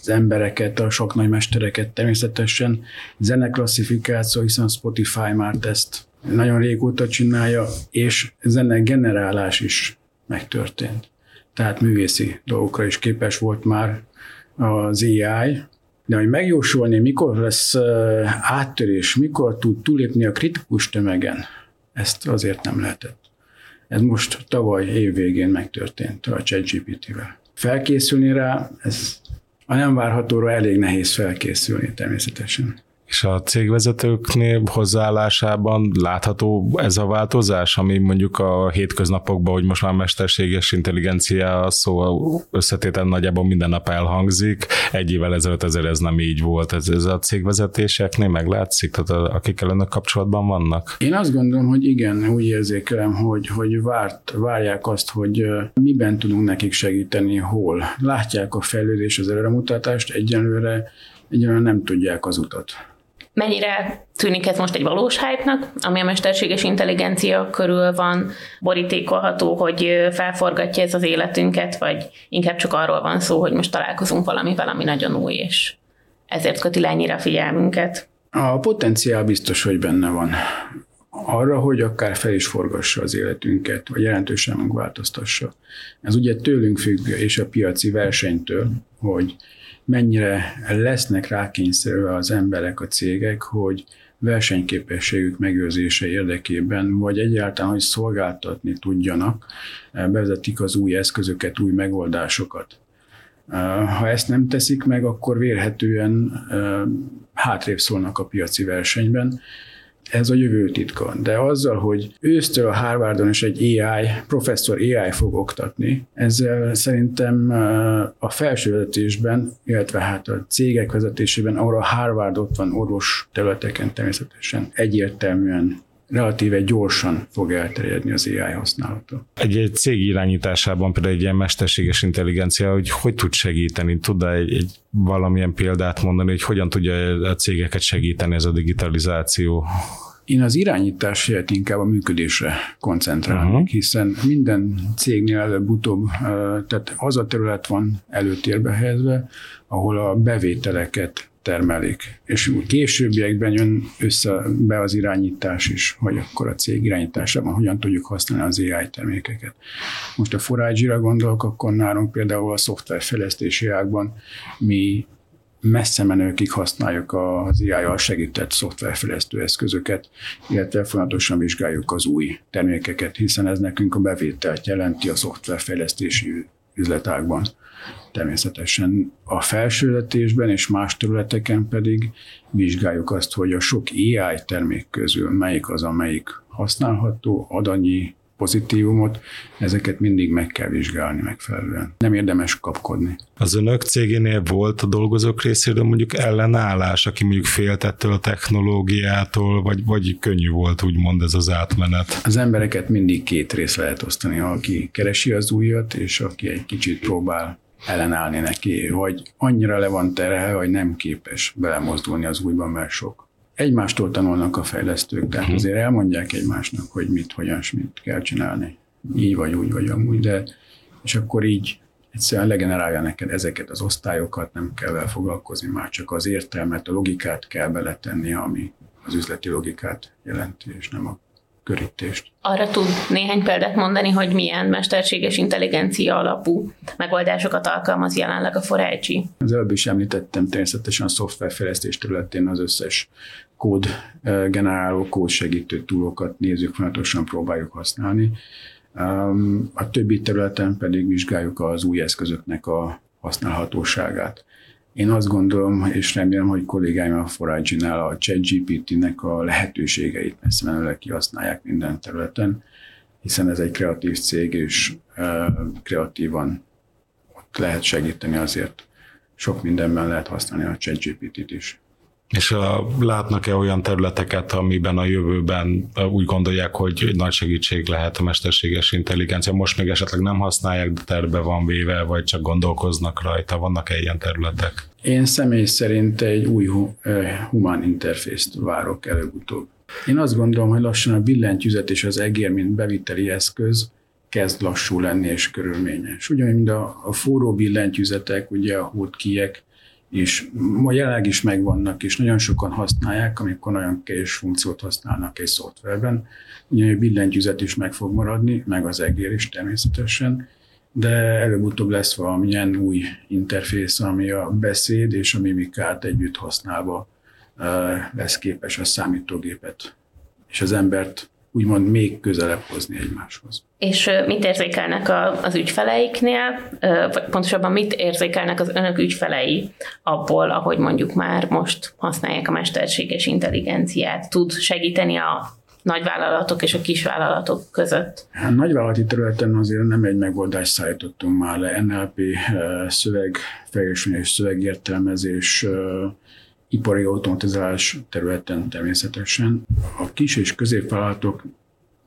az embereket, a sok nagy mestereket természetesen. Zeneklasszifikáció, hiszen Spotify már ezt nagyon régóta csinálja, és zene generálás is megtörtént tehát művészi dolgokra is képes volt már az AI, de hogy megjósolni, mikor lesz áttörés, mikor tud túlépni a kritikus tömegen, ezt azért nem lehetett. Ez most tavaly év végén megtörtént a ChatGPT-vel. Felkészülni rá, ez a nem várhatóra elég nehéz felkészülni természetesen. És a cégvezetőknél hozzáállásában látható ez a változás, ami mondjuk a hétköznapokban, hogy most már mesterséges intelligencia szó összetétel nagyjából minden nap elhangzik. Egy évvel ezelőtt ezért ez nem így volt. Ez, ez a cégvezetéseknél meglátszik, tehát akikkel önök kapcsolatban vannak? Én azt gondolom, hogy igen, úgy érzékelem, hogy, hogy várt, várják azt, hogy miben tudunk nekik segíteni, hol. Látják a fejlődés, az előremutatást, egyenlőre, egyenlőre nem tudják az utat. Mennyire tűnik ez most egy valós hype ami a mesterséges intelligencia körül van, borítékolható, hogy felforgatja ez az életünket, vagy inkább csak arról van szó, hogy most találkozunk valamivel, ami nagyon új, és ezért köti le ennyire a figyelmünket? A potenciál biztos, hogy benne van. Arra, hogy akár fel is forgassa az életünket, vagy jelentősen megváltoztassa. Ez ugye tőlünk függ, és a piaci versenytől, hogy mennyire lesznek rákényszerülve az emberek, a cégek, hogy versenyképességük megőrzése érdekében, vagy egyáltalán, hogy szolgáltatni tudjanak, bevezetik az új eszközöket, új megoldásokat. Ha ezt nem teszik meg, akkor vérhetően hátrébb szólnak a piaci versenyben, ez a jövő titka. De azzal, hogy ősztől a Harvardon is egy AI, professzor AI fog oktatni, ezzel szerintem a felsővezetésben, illetve hát a cégek vezetésében, ahol a Harvard ott van orvos területeken természetesen egyértelműen relatíve gyorsan fog elterjedni az AI használata. Egy, egy cég irányításában például egy ilyen mesterséges intelligencia, hogy hogy tud segíteni? tud egy, egy valamilyen példát mondani, hogy hogyan tudja a cégeket segíteni ez a digitalizáció? Én az irányítás helyett inkább a működésre koncentrálnék, uh-huh. hiszen minden cégnél előbb-utóbb, tehát az a terület van előtérbe helyezve, ahol a bevételeket termelik. És későbbiekben jön össze be az irányítás is, hogy akkor a cég irányításában hogyan tudjuk használni az AI termékeket. Most a forage gondolok, akkor nálunk például a szoftverfejlesztési ágban mi messze menőkig használjuk az AI-jal segített szoftverfejlesztő eszközöket, illetve folyamatosan vizsgáljuk az új termékeket, hiszen ez nekünk a bevételt jelenti a szoftverfejlesztési üzletágban. Természetesen a felsőletésben és más területeken pedig vizsgáljuk azt, hogy a sok AI termék közül melyik az, amelyik használható, ad annyi pozitívumot, ezeket mindig meg kell vizsgálni megfelelően. Nem érdemes kapkodni. Az önök cégénél volt a dolgozók részéről mondjuk ellenállás, aki mondjuk féltettől a technológiától, vagy, vagy könnyű volt úgymond ez az átmenet? Az embereket mindig két rész lehet osztani, aki keresi az újat, és aki egy kicsit próbál ellenállni neki, hogy annyira le van terhe, hogy nem képes belemozdulni az újban, mert sok egymástól tanulnak a fejlesztők, tehát mhm. azért elmondják egymásnak, hogy mit, hogyan, mit kell csinálni. Így vagy úgy, vagy amúgy, de és akkor így egyszerűen legenerálja neked ezeket az osztályokat, nem kell vele foglalkozni, már csak az értelmet, a logikát kell beletenni, ami az üzleti logikát jelenti, és nem a körítést. Arra tud néhány példát mondani, hogy milyen mesterséges intelligencia alapú megoldásokat alkalmaz jelenleg a Forágyi? Az előbb is említettem, természetesen a szoftverfejlesztés területén az összes kód generáló, kód segítő túlokat nézzük, folyamatosan próbáljuk használni. A többi területen pedig vizsgáljuk az új eszközöknek a használhatóságát. Én azt gondolom, és remélem, hogy kollégáim a Forage-nál a ChatGPT-nek a lehetőségeit messze menőleg kihasználják minden területen, hiszen ez egy kreatív cég, és kreatívan ott lehet segíteni azért. Sok mindenben lehet használni a ChatGPT-t is. És a, látnak-e olyan területeket, amiben a jövőben úgy gondolják, hogy nagy segítség lehet a mesterséges intelligencia? Most még esetleg nem használják, de terve van véve, vagy csak gondolkoznak rajta? Vannak-e ilyen területek? Én személy szerint egy új humán interfészt várok előbb-utóbb. Én azt gondolom, hogy lassan a billentyűzet és az egér, mint beviteli eszköz, kezd lassú lenni és körülményes. Ugyanúgy, mint a, a forró billentyűzetek, ugye a hódkiek, és ma jelenleg is megvannak, és nagyon sokan használják, amikor nagyon kevés funkciót használnak egy szoftverben. Ugye a billentyűzet is meg fog maradni, meg az egér is természetesen, de előbb-utóbb lesz valamilyen új interfész, ami a beszéd és a mimikát együtt használva lesz képes a számítógépet és az embert úgymond még közelebb hozni egymáshoz. És mit érzékelnek az ügyfeleiknél, vagy pontosabban mit érzékelnek az önök ügyfelei abból, ahogy mondjuk már most használják a mesterséges intelligenciát? Tud segíteni a nagyvállalatok és a kisvállalatok között? A nagyvállalati területen azért nem egy megoldást szállítottunk már le. NLP szöveg, és szövegértelmezés, ipari automatizálás területen természetesen. A kis és középvállalatok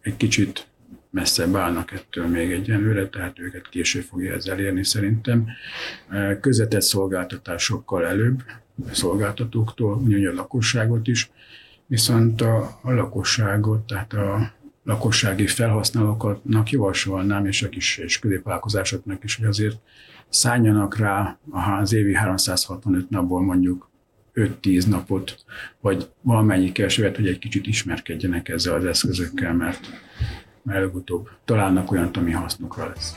egy kicsit messzebb állnak ettől még egyenlőre, tehát őket később fogja ez elérni szerintem. Közvetett szolgáltatásokkal előbb, szolgáltatóktól, ugyanúgy a lakosságot is, viszont a, a lakosságot, tehát a lakossági felhasználóknak javasolnám, és a kis és középvállalkozásoknak is, hogy azért szálljanak rá az évi 365 napból mondjuk 5-10 napot, vagy valamennyi kevesebbet, hogy egy kicsit ismerkedjenek ezzel az eszközökkel, mert, előbb-utóbb találnak olyat, ami hasznukra lesz.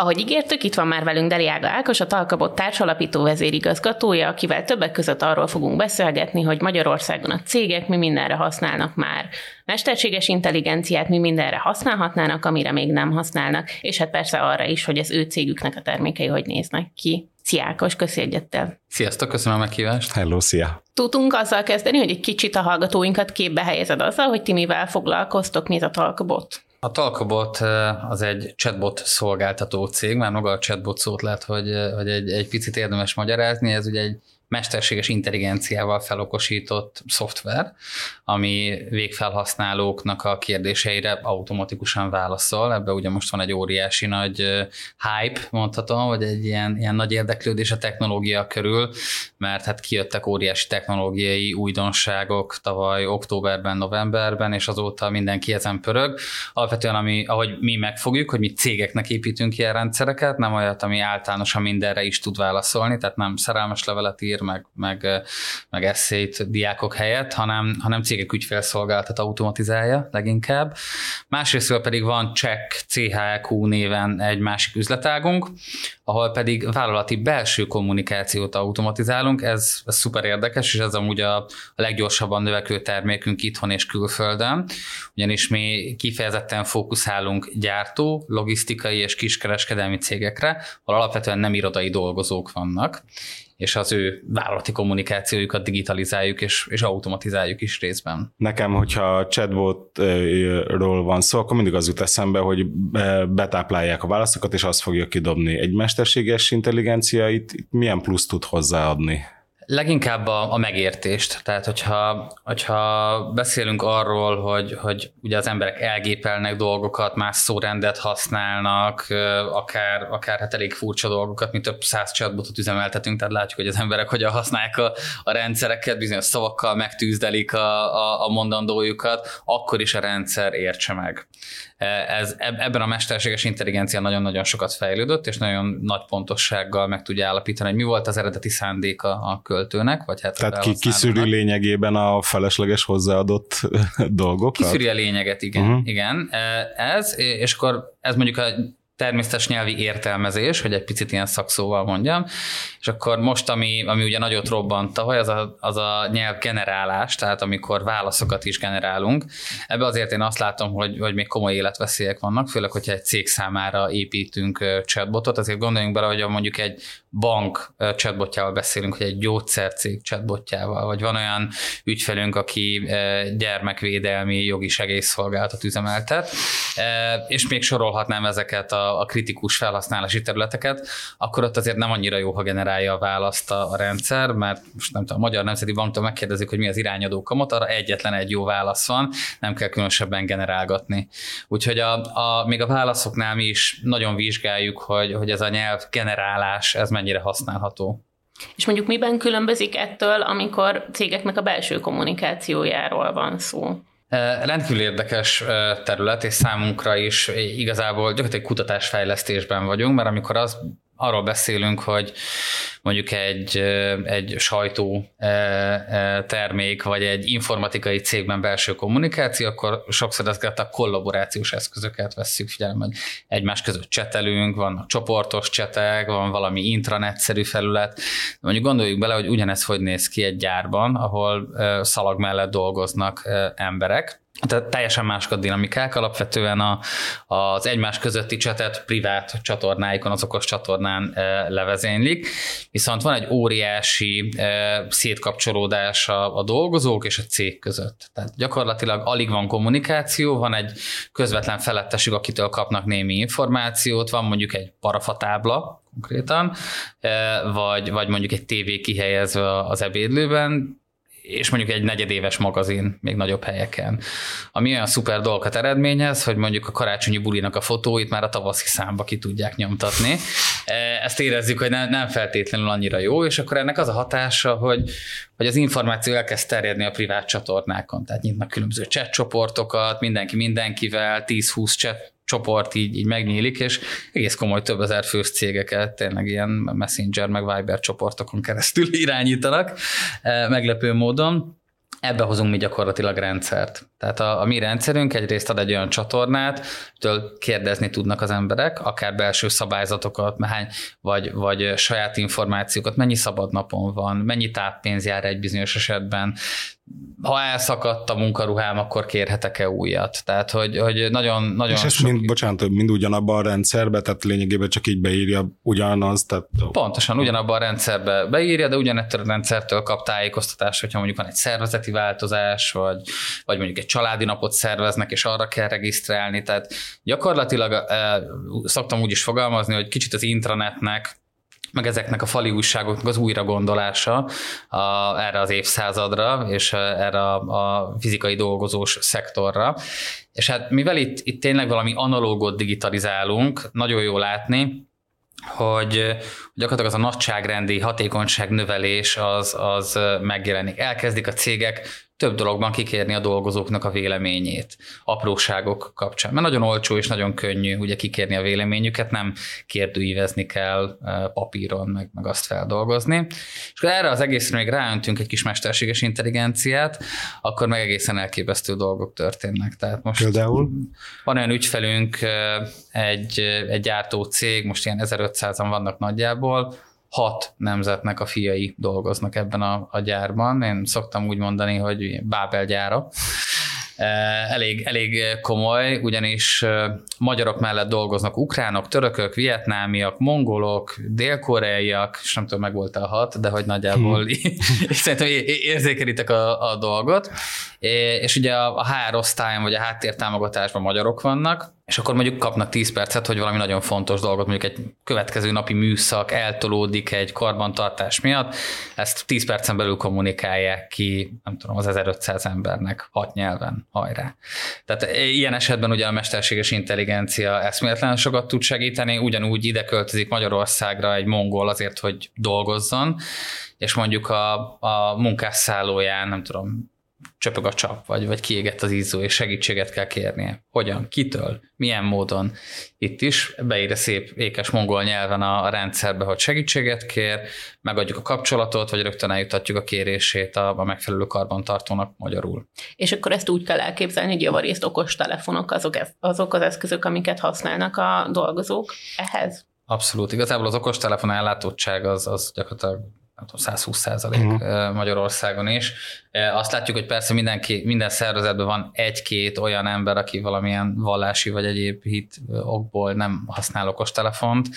Ahogy ígértük, itt van már velünk Deliága Ákos, a Talkabot társalapító vezérigazgatója, akivel többek között arról fogunk beszélgetni, hogy Magyarországon a cégek mi mindenre használnak már mesterséges intelligenciát, mi mindenre használhatnának, amire még nem használnak, és hát persze arra is, hogy az ő cégüknek a termékei hogy néznek ki. Szia Ákos, köszi egyettel. Sziasztok, köszönöm a meghívást. Hello, szia. Tudunk azzal kezdeni, hogy egy kicsit a hallgatóinkat képbe helyezed azzal, hogy ti mivel foglalkoztok, mi ez a Talkabot? A Talkabot az egy chatbot szolgáltató cég, már maga a chatbot szót lehet, hogy, hogy egy, egy picit érdemes magyarázni, ez ugye egy mesterséges intelligenciával felokosított szoftver, ami végfelhasználóknak a kérdéseire automatikusan válaszol. Ebben ugye most van egy óriási nagy hype, mondhatom, vagy egy ilyen, ilyen nagy érdeklődés a technológia körül, mert hát kijöttek óriási technológiai újdonságok tavaly októberben, novemberben, és azóta mindenki ezen pörög. Alapvetően, ami, ahogy mi megfogjuk, hogy mi cégeknek építünk ilyen rendszereket, nem olyat, ami általánosan mindenre is tud válaszolni, tehát nem szerelmes levelet ír, meg, meg, meg eszét diákok helyett, hanem, hanem cégek ügyfélszolgáltat automatizálja leginkább. Másrészt pedig van Check CHQ néven egy másik üzletágunk, ahol pedig vállalati belső kommunikációt automatizálunk, ez, ez szuper érdekes, és ez amúgy a, a leggyorsabban növekvő termékünk itthon és külföldön, ugyanis mi kifejezetten fókuszálunk gyártó, logisztikai és kiskereskedelmi cégekre, ahol alapvetően nem irodai dolgozók vannak, és az ő vállalati kommunikációjukat digitalizáljuk és, és automatizáljuk is részben. Nekem, hogyha chatbotról van szó, akkor mindig az jut eszembe, hogy betáplálják a válaszokat, és azt fogja kidobni. Egy mesterséges intelligencia itt milyen plusz tud hozzáadni? Leginkább a, a megértést. Tehát, hogyha, hogyha beszélünk arról, hogy, hogy ugye az emberek elgépelnek dolgokat, más szórendet használnak, akár, akár hát elég furcsa dolgokat, mint több száz chatbotot üzemeltetünk, tehát látjuk, hogy az emberek hogyan használják a, a rendszereket, bizonyos szavakkal megtűzdelik a, a, a mondandójukat, akkor is a rendszer értse meg. Ez, ebben a mesterséges intelligencia nagyon-nagyon sokat fejlődött, és nagyon nagy pontossággal meg tudja állapítani, hogy mi volt az eredeti szándéka a költőnek, vagy hát Tehát ki, kiszűri lényegében a felesleges hozzáadott dolgokat? Kiszűri a lényeget, igen. Uh-huh. igen. Ez, és akkor ez mondjuk a természetes nyelvi értelmezés, hogy egy picit ilyen szakszóval mondjam, és akkor most, ami, ami ugye nagyot robbant tavaly, az a, az a nyelv generálás, tehát amikor válaszokat is generálunk. Ebbe azért én azt látom, hogy, hogy még komoly életveszélyek vannak, főleg, hogyha egy cég számára építünk chatbotot, azért gondoljunk bele, hogy mondjuk egy bank chatbotjával beszélünk, hogy egy gyógyszercég chatbotjával, vagy van olyan ügyfelünk, aki gyermekvédelmi jogi segélyszolgáltat üzemeltet, és még sorolhatnám ezeket a a, kritikus felhasználási területeket, akkor ott azért nem annyira jó, ha generálja a választ a, a rendszer, mert most nem tudom, a Magyar Nemzeti Banktól megkérdezik, hogy mi az irányadó kamat, arra egyetlen egy jó válasz van, nem kell különösebben generálgatni. Úgyhogy a, a, még a válaszoknál mi is nagyon vizsgáljuk, hogy, hogy ez a nyelv generálás, ez mennyire használható. És mondjuk miben különbözik ettől, amikor cégeknek a belső kommunikációjáról van szó? Rendkívül érdekes terület, és számunkra is igazából gyakorlatilag kutatásfejlesztésben vagyunk, mert amikor az arról beszélünk, hogy mondjuk egy, egy sajtó termék, vagy egy informatikai cégben belső kommunikáció, akkor sokszor ezeket a kollaborációs eszközöket vesszük figyelembe, hogy egymás között csetelünk, vannak csoportos csetek, van valami intranetszerű felület. Mondjuk gondoljuk bele, hogy ugyanez hogy néz ki egy gyárban, ahol szalag mellett dolgoznak emberek, tehát teljesen mások a dinamikák, alapvetően a, az egymás közötti csetet privát csatornáikon, az okos csatornán e, levezénylik, viszont van egy óriási e, szétkapcsolódás a, a dolgozók és a cég között. Tehát gyakorlatilag alig van kommunikáció, van egy közvetlen felettesük, akitől kapnak némi információt, van mondjuk egy parafatábla, konkrétan, vagy, vagy mondjuk egy tévé kihelyezve az ebédlőben, és mondjuk egy negyedéves magazin még nagyobb helyeken. Ami olyan szuper dolgokat eredményez, hogy mondjuk a karácsonyi bulinak a fotóit már a tavaszi számba ki tudják nyomtatni. E, ezt érezzük, hogy nem, feltétlenül annyira jó, és akkor ennek az a hatása, hogy, hogy az információ elkezd terjedni a privát csatornákon. Tehát nyitnak különböző chat csoportokat, mindenki mindenkivel, 10-20 chat csoport így, így megnyílik, és egész komoly több ezer fős cégeket tényleg ilyen Messenger meg Viber csoportokon keresztül irányítanak eh, meglepő módon. Ebbe hozunk mi gyakorlatilag rendszert. Tehát a, a mi rendszerünk egyrészt ad egy olyan csatornát, től kérdezni tudnak az emberek, akár belső szabályzatokat, hány, vagy, vagy saját információkat, mennyi szabad napon van, mennyi táppénz jár egy bizonyos esetben, ha elszakadt a munkaruhám, akkor kérhetek-e újat? Tehát, hogy, hogy nagyon, nagyon És ezt mind, bocsánat, mind ugyanabban a rendszerbe, tehát lényegében csak így beírja ugyanaz? Tehát... Pontosan, ugyanabban a rendszerbe beírja, de ugyanettől a rendszertől kap tájékoztatást, hogyha mondjuk van egy szervezeti változás, vagy, vagy mondjuk egy családi napot szerveznek, és arra kell regisztrálni. Tehát gyakorlatilag eh, szoktam úgy is fogalmazni, hogy kicsit az intranetnek meg ezeknek a fali újságoknak az újra gondolása a, erre az évszázadra, és erre a, a fizikai dolgozós szektorra. És hát mivel itt, itt tényleg valami analógot digitalizálunk, nagyon jó látni, hogy gyakorlatilag az a nagyságrendi hatékonyság növelés az, az megjelenik. Elkezdik a cégek több dologban kikérni a dolgozóknak a véleményét, apróságok kapcsán. Mert nagyon olcsó és nagyon könnyű ugye kikérni a véleményüket, nem kérdőívezni kell papíron, meg, meg azt feldolgozni. És akkor erre az egészre még ráöntünk egy kis mesterséges intelligenciát, akkor meg egészen elképesztő dolgok történnek. Tehát most Például? van olyan ügyfelünk, egy, egy gyártó cég, most ilyen 1500-an vannak nagyjából, hat nemzetnek a fiai dolgoznak ebben a, a gyárban. Én szoktam úgy mondani, hogy Bábel gyára. Elég, elég komoly, ugyanis magyarok mellett dolgoznak ukránok, törökök, vietnámiak, mongolok, dél-koreaiak, és nem tudom, meg volt a hat, de hogy nagyjából hmm. szerintem érzékelitek a, a dolgot. És ugye a, a HR osztályon, vagy a háttértámogatásban magyarok vannak, és akkor mondjuk kapnak 10 percet, hogy valami nagyon fontos dolgot, mondjuk egy következő napi műszak eltolódik egy karbantartás miatt, ezt 10 percen belül kommunikálják ki, nem tudom, az 1500 embernek hat nyelven, hajrá. Tehát ilyen esetben ugye a mesterséges intelligencia eszméletlen sokat tud segíteni, ugyanúgy ide költözik Magyarországra egy mongol azért, hogy dolgozzon, és mondjuk a, a munkásszállóján, nem tudom, csöpög a csap, vagy, vagy kiégett az izzó, és segítséget kell kérnie. Hogyan? Kitől? Milyen módon? Itt is beírja szép ékes mongol nyelven a, a rendszerbe, hogy segítséget kér, megadjuk a kapcsolatot, vagy rögtön eljutatjuk a kérését a, a megfelelő karbantartónak magyarul. És akkor ezt úgy kell elképzelni, hogy javarészt okos telefonok azok, azok az eszközök, amiket használnak a dolgozók ehhez? Abszolút. Igazából az okostelefon ellátottság az, az gyakorlatilag 120 százalék uh-huh. Magyarországon is. Azt látjuk, hogy persze mindenki, minden szervezetben van egy-két olyan ember, aki valamilyen vallási vagy egyéb hit okból nem használ okostelefont,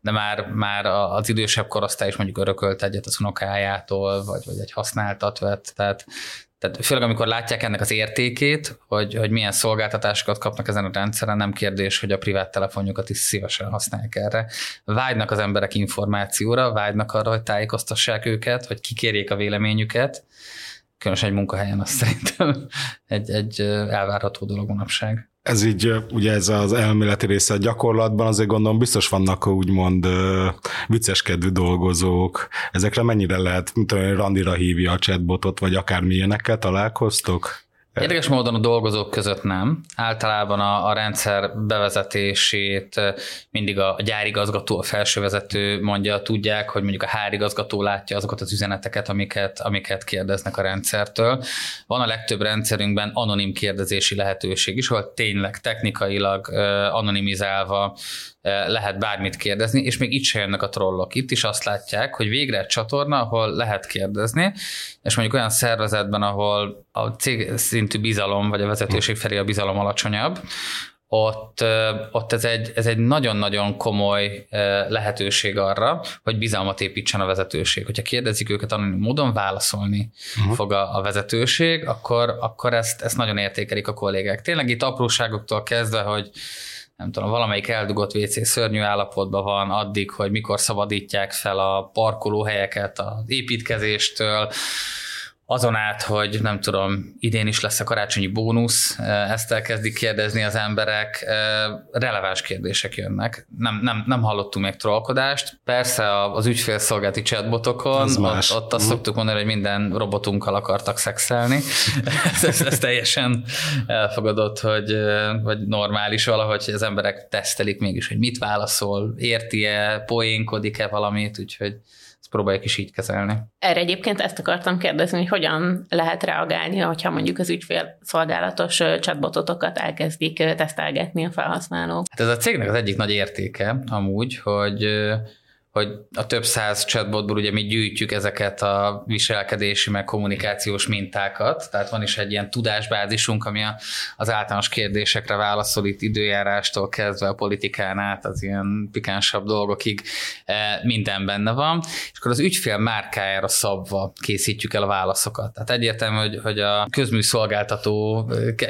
de már, már az idősebb korosztály is mondjuk örökölt egyet az unokájától, vagy, vagy egy használtat vett, tehát tehát főleg amikor látják ennek az értékét, hogy, hogy milyen szolgáltatásokat kapnak ezen a rendszeren, nem kérdés, hogy a privát telefonjukat is szívesen használják erre. Vágynak az emberek információra, vágynak arra, hogy tájékoztassák őket, hogy kikérjék a véleményüket. Különösen egy munkahelyen az szerintem egy, egy elvárható dolog manapság ez így, ugye ez az elméleti része a gyakorlatban, azért gondolom biztos vannak úgymond vicceskedő dolgozók. Ezekre mennyire lehet, mint olyan randira hívja a chatbotot, vagy akármilyenekkel találkoztok? Érdekes módon a dolgozók között nem. Általában a, a rendszer bevezetését mindig a, gyárigazgató, a felsővezető mondja, tudják, hogy mondjuk a hárigazgató látja azokat az üzeneteket, amiket, amiket kérdeznek a rendszertől. Van a legtöbb rendszerünkben anonim kérdezési lehetőség is, ahol tényleg technikailag anonimizálva lehet bármit kérdezni, és még itt se jönnek a trollok. Itt is azt látják, hogy végre egy csatorna, ahol lehet kérdezni, és mondjuk olyan szervezetben, ahol a cég szintű bizalom, vagy a vezetőség felé a bizalom alacsonyabb, ott, ott ez, egy, ez egy nagyon-nagyon komoly lehetőség arra, hogy bizalmat építsen a vezetőség. Hogyha kérdezik őket anonim módon, válaszolni uh-huh. fog a, a vezetőség, akkor, akkor ezt, ezt nagyon értékelik a kollégák. Tényleg itt apróságoktól kezdve, hogy nem tudom, valamelyik eldugott WC szörnyű állapotban van addig, hogy mikor szabadítják fel a parkolóhelyeket az építkezéstől, azon át, hogy nem tudom, idén is lesz a karácsonyi bónusz, ezt elkezdik kérdezni az emberek, releváns kérdések jönnek. Nem, nem, nem hallottunk még trollkodást. Persze az ügyfélszolgálati chatbotokon, ott, ott azt mm. szoktuk mondani, hogy minden robotunkkal akartak szexelni. ez, ez, ez teljesen elfogadott, hogy vagy normális valahogy, hogy az emberek tesztelik mégis, hogy mit válaszol, érti-e, poénkodik-e valamit, úgyhogy próbáljuk is így kezelni. Erre egyébként ezt akartam kérdezni, hogy hogyan lehet reagálni, hogyha mondjuk az ügyfél szolgálatos chatbototokat elkezdik tesztelgetni a felhasználók. Hát ez a cégnek az egyik nagy értéke amúgy, hogy hogy a több száz chatbotból ugye mi gyűjtjük ezeket a viselkedési meg kommunikációs mintákat, tehát van is egy ilyen tudásbázisunk, ami az általános kérdésekre válaszol itt időjárástól kezdve a politikán át az ilyen pikánsabb dolgokig e, minden benne van, és akkor az ügyfél márkájára szabva készítjük el a válaszokat. Tehát egyértelmű, hogy, hogy a közműszolgáltató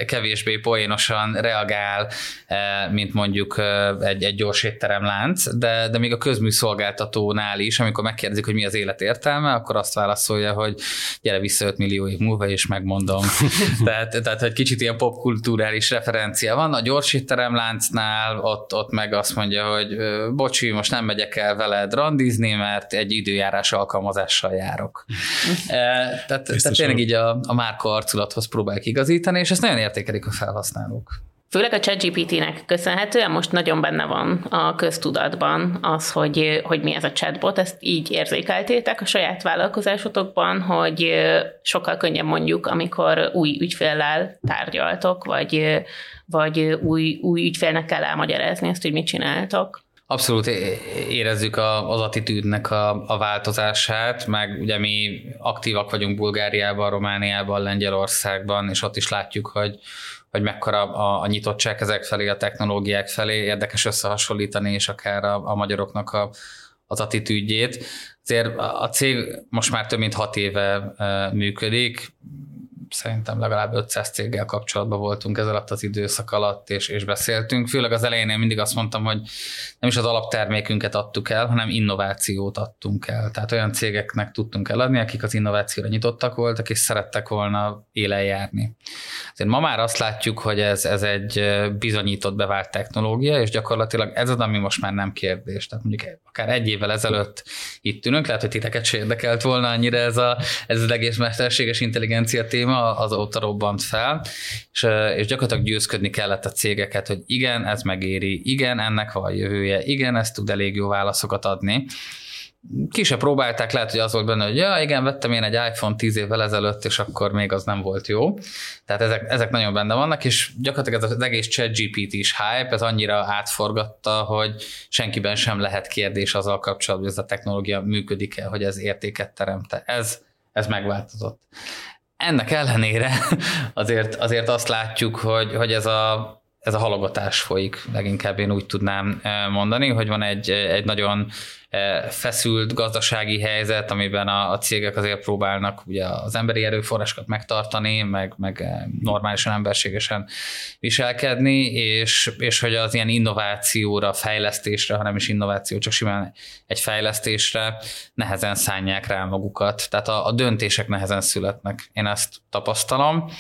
kevésbé poénosan reagál, e, mint mondjuk e, egy, egy gyors étteremlánc, de, de még a közműszolgáltató szolgáltatónál is, amikor megkérdezik, hogy mi az élet értelme, akkor azt válaszolja, hogy gyere vissza 5 millió év múlva, és megmondom. tehát, tehát, hogy kicsit ilyen popkulturális referencia van. A gyors láncnál ott, ott meg azt mondja, hogy bocsi, most nem megyek el veled randizni, mert egy időjárás alkalmazással járok. tehát, tehát tényleg így a, a márka arculathoz próbálják igazítani, és ezt nagyon értékelik a felhasználók. Főleg a ChatGPT-nek köszönhetően most nagyon benne van a köztudatban az, hogy, hogy mi ez a chatbot, ezt így érzékeltétek a saját vállalkozásotokban, hogy sokkal könnyebb mondjuk, amikor új ügyféllel tárgyaltok, vagy, vagy új, új ügyfélnek kell elmagyarázni ezt, hogy mit csináltok. Abszolút érezzük az attitűdnek a, a változását, meg ugye mi aktívak vagyunk Bulgáriában, Romániában, Lengyelországban, és ott is látjuk, hogy hogy mekkora a, a nyitottság ezek felé, a technológiák felé, érdekes összehasonlítani, és akár a, a magyaroknak a, az attitűdjét. Azért a cég most már több mint hat éve működik, szerintem legalább 500 céggel kapcsolatban voltunk ez alatt az időszak alatt, és, és beszéltünk. Főleg az elején én mindig azt mondtam, hogy nem is az alaptermékünket adtuk el, hanem innovációt adtunk el. Tehát olyan cégeknek tudtunk eladni, akik az innovációra nyitottak voltak, és szerettek volna élen járni. Azért ma már azt látjuk, hogy ez, ez egy bizonyított bevált technológia, és gyakorlatilag ez az, ami most már nem kérdés. Tehát mondjuk akár egy évvel ezelőtt itt ülünk, lehet, hogy titeket se érdekelt volna annyira ez, a, ez az egész mesterséges intelligencia téma, azóta robbant fel, és, és gyakorlatilag győzködni kellett a cégeket, hogy igen, ez megéri, igen, ennek van jövője, igen, ez tud elég jó válaszokat adni. Ki se próbálták, lehet, hogy az volt benne, hogy ja, igen, vettem én egy iPhone 10 évvel ezelőtt, és akkor még az nem volt jó. Tehát ezek, ezek nagyon benne vannak, és gyakorlatilag ez az egész chat GPT is hype, ez annyira átforgatta, hogy senkiben sem lehet kérdés azzal kapcsolatban, hogy ez a technológia működik-e, hogy ez értéket teremte. Ez, ez megváltozott. Ennek ellenére azért, azért azt látjuk, hogy, hogy ez a ez a halogatás folyik, leginkább én úgy tudnám eh, mondani, hogy van egy, egy nagyon eh, feszült gazdasági helyzet, amiben a, a cégek azért próbálnak ugye az emberi erőforrásokat megtartani, meg, meg eh, normálisan, emberségesen viselkedni, és, és hogy az ilyen innovációra, fejlesztésre, hanem is innováció, csak simán egy fejlesztésre nehezen szánják rá magukat. Tehát a, a döntések nehezen születnek. Én ezt tapasztalom.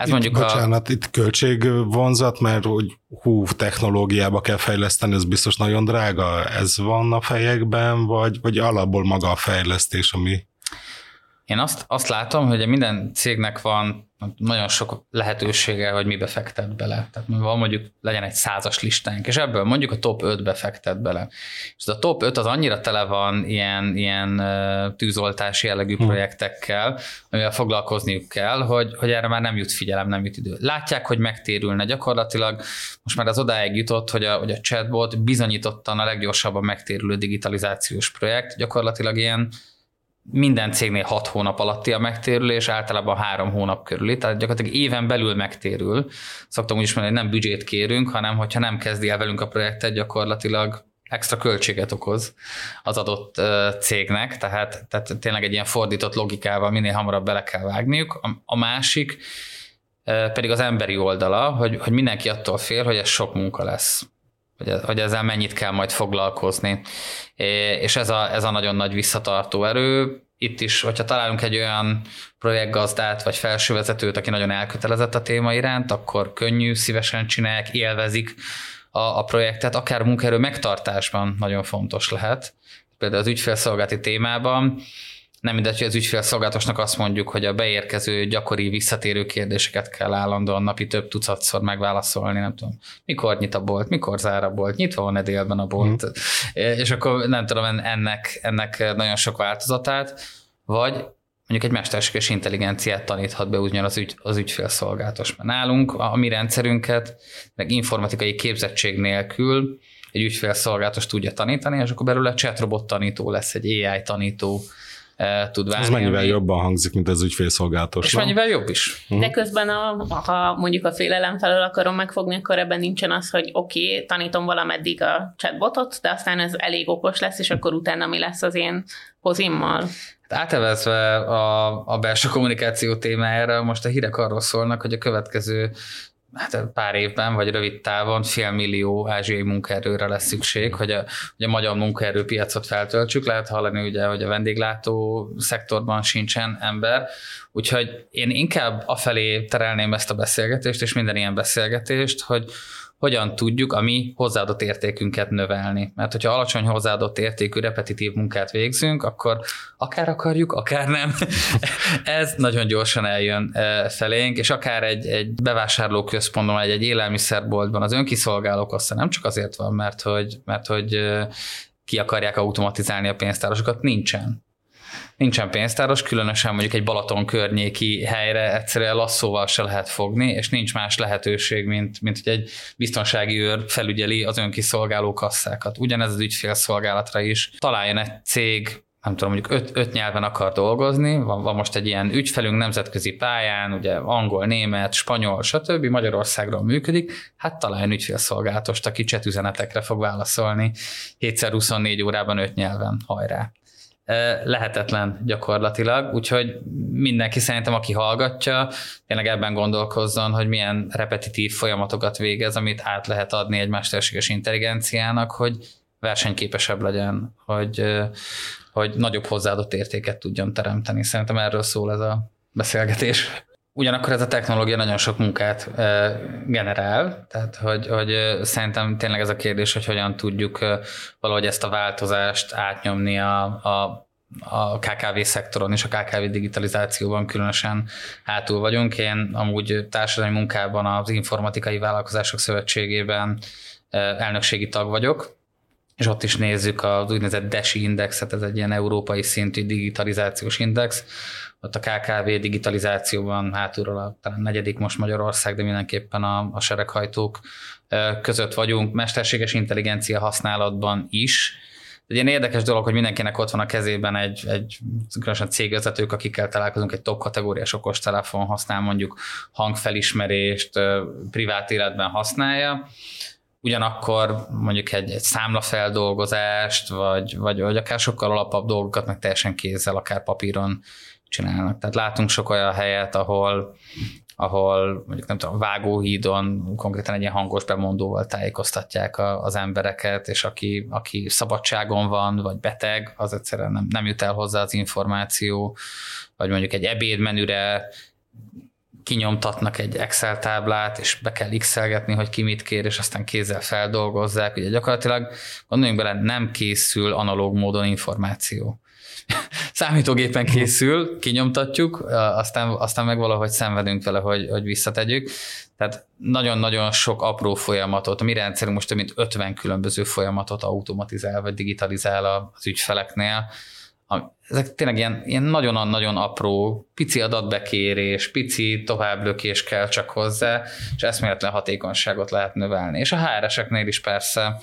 Ez itt, mondjuk bocsánat, a... itt költségvonzat, mert hogy hú, technológiába kell fejleszteni, ez biztos nagyon drága. Ez van a fejekben, vagy, vagy alapból maga a fejlesztés, ami én azt, azt látom, hogy minden cégnek van nagyon sok lehetősége, hogy mibe fektet bele. Tehát van mondjuk legyen egy százas listánk, és ebből mondjuk a top 5-be fektet bele. És a top 5 az annyira tele van ilyen, ilyen tűzoltási jellegű hmm. projektekkel, amivel foglalkozniuk kell, hogy, hogy erre már nem jut figyelem, nem jut idő. Látják, hogy megtérülne gyakorlatilag. Most már az odáig jutott, hogy a, hogy a chatbot bizonyítottan a leggyorsabban megtérülő digitalizációs projekt. Gyakorlatilag ilyen minden cégnél 6 hónap alatti a megtérülés, általában 3 hónap körüli, tehát gyakorlatilag éven belül megtérül. Szoktam úgy is hogy nem büdzsét kérünk, hanem hogyha nem kezdi el velünk a projektet, gyakorlatilag extra költséget okoz az adott cégnek, tehát, tehát tényleg egy ilyen fordított logikával minél hamarabb bele kell vágniuk. A, a másik pedig az emberi oldala, hogy, hogy mindenki attól fél, hogy ez sok munka lesz hogy, hogy ezzel mennyit kell majd foglalkozni. És ez a, ez a nagyon nagy visszatartó erő. Itt is, hogyha találunk egy olyan projektgazdát vagy felsővezetőt, aki nagyon elkötelezett a téma iránt, akkor könnyű, szívesen csinálják, élvezik a, a projektet, akár munkaerő megtartásban nagyon fontos lehet. Például az ügyfélszolgálati témában nem mindegy, hogy az ügyfélszolgálatosnak azt mondjuk, hogy a beérkező gyakori visszatérő kérdéseket kell állandóan napi több tucatszor megválaszolni, nem tudom, mikor nyit a bolt, mikor zár a bolt, nyitva van-e délben a bolt, mm. és akkor nem tudom ennek, ennek nagyon sok változatát, vagy mondjuk egy mesterséges intelligenciát taníthat be ugyan az, ügy, az ügyfélszolgálatos. Mert nálunk a, a mi rendszerünket, meg informatikai képzettség nélkül egy ügyfélszolgálatos tudja tanítani, és akkor belőle chatrobot tanító lesz, egy AI tanító, tud válni. Ez mennyivel ami... jobban hangzik, mint az ügyfélszolgálatos. És mennyivel jobb is. De uh-huh. közben, a, ha mondjuk a félelem felől akarom megfogni, akkor ebben nincsen az, hogy oké, okay, tanítom valameddig a chatbotot, de aztán ez elég okos lesz, és akkor utána mi lesz az én hozimmal. Hát átevezve a, a belső kommunikáció témájára, most a hírek arról szólnak, hogy a következő hát pár évben, vagy rövid távon fél millió ázsiai munkaerőre lesz szükség, hogy a, hogy a magyar munkaerőpiacot feltöltsük. Lehet hallani ugye, hogy a vendéglátó szektorban sincsen ember, úgyhogy én inkább afelé terelném ezt a beszélgetést, és minden ilyen beszélgetést, hogy hogyan tudjuk a mi hozzáadott értékünket növelni. Mert hogyha alacsony hozzáadott értékű repetitív munkát végzünk, akkor akár akarjuk, akár nem, ez nagyon gyorsan eljön e, felénk, és akár egy, egy bevásárlóközpontban, vagy egy élelmiszerboltban az önkiszolgálók aztán nem csak azért van, mert hogy, mert hogy e, ki akarják automatizálni a pénztárosokat, nincsen nincsen pénztáros, különösen mondjuk egy Balaton környéki helyre egyszerűen lasszóval se lehet fogni, és nincs más lehetőség, mint, mint hogy egy biztonsági őr felügyeli az önkiszolgáló kasszákat. Ugyanez az ügyfélszolgálatra is. Találjon egy cég, nem tudom, mondjuk öt, öt nyelven akar dolgozni, van, van most egy ilyen ügyfelünk nemzetközi pályán, ugye angol, német, spanyol, stb. Magyarországról működik, hát találjon ügyfélszolgálatost, aki chat üzenetekre fog válaszolni 7x24 órában öt nyelven, hajrá lehetetlen gyakorlatilag, úgyhogy mindenki szerintem, aki hallgatja, tényleg ebben gondolkozzon, hogy milyen repetitív folyamatokat végez, amit át lehet adni egy mesterséges intelligenciának, hogy versenyképesebb legyen, hogy, hogy nagyobb hozzáadott értéket tudjon teremteni. Szerintem erről szól ez a beszélgetés. Ugyanakkor ez a technológia nagyon sok munkát generál, tehát hogy, hogy szerintem tényleg ez a kérdés, hogy hogyan tudjuk valahogy ezt a változást átnyomni a, a a KKV szektoron és a KKV digitalizációban különösen hátul vagyunk. Én amúgy társadalmi munkában az Informatikai Vállalkozások Szövetségében elnökségi tag vagyok, és ott is nézzük az úgynevezett DESI indexet, ez egy ilyen európai szintű digitalizációs index, ott a KKV digitalizációban hátulról a talán negyedik most Magyarország, de mindenképpen a, a sereghajtók között vagyunk, mesterséges intelligencia használatban is. Egy ilyen érdekes dolog, hogy mindenkinek ott van a kezében egy, egy különösen cégvezetők, akikkel találkozunk, egy top kategóriás okostelefon használ, mondjuk hangfelismerést, privát életben használja, ugyanakkor mondjuk egy, egy számlafeldolgozást, vagy, vagy, vagy akár sokkal alapabb dolgokat meg teljesen kézzel, akár papíron csinálnak. Tehát látunk sok olyan helyet, ahol ahol mondjuk nem tudom, vágóhídon konkrétan egy ilyen hangos bemondóval tájékoztatják a, az embereket, és aki, aki szabadságon van, vagy beteg, az egyszerűen nem, nem jut el hozzá az információ, vagy mondjuk egy ebédmenüre kinyomtatnak egy Excel táblát, és be kell x hogy ki mit kér, és aztán kézzel feldolgozzák. Ugye gyakorlatilag gondoljunk bele, nem készül analóg módon információ számítógépen készül, kinyomtatjuk, aztán, aztán meg valahogy szenvedünk vele, hogy, hogy visszategyük. Tehát nagyon-nagyon sok apró folyamatot, a mi rendszerünk most több mint 50 különböző folyamatot automatizál vagy digitalizál az ügyfeleknél. Ezek tényleg ilyen, ilyen nagyon-nagyon apró, pici adatbekérés, pici továbblökés kell csak hozzá, és eszméletlen hatékonyságot lehet növelni. És a HR-eseknél is persze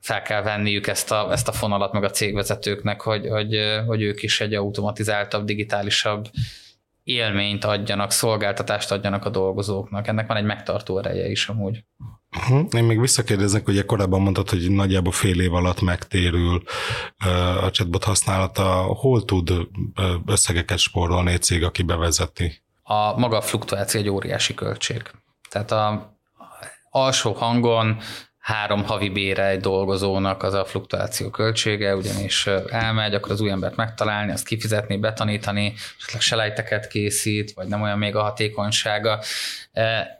fel kell venniük ezt a, ezt a fonalat meg a cégvezetőknek, hogy, hogy, hogy ők is egy automatizáltabb, digitálisabb élményt adjanak, szolgáltatást adjanak a dolgozóknak. Ennek van egy megtartó ereje is amúgy. Én még visszakérdeznek, hogy korábban mondtad, hogy nagyjából fél év alatt megtérül a chatbot használata. Hol tud összegeket spórolni egy cég, aki bevezeti? A maga a fluktuáció egy óriási költség. Tehát a alsó hangon három havi bére egy dolgozónak az a fluktuáció költsége, ugyanis elmegy, akkor az új embert megtalálni, azt kifizetni, betanítani, esetleg selejteket készít, vagy nem olyan még a hatékonysága.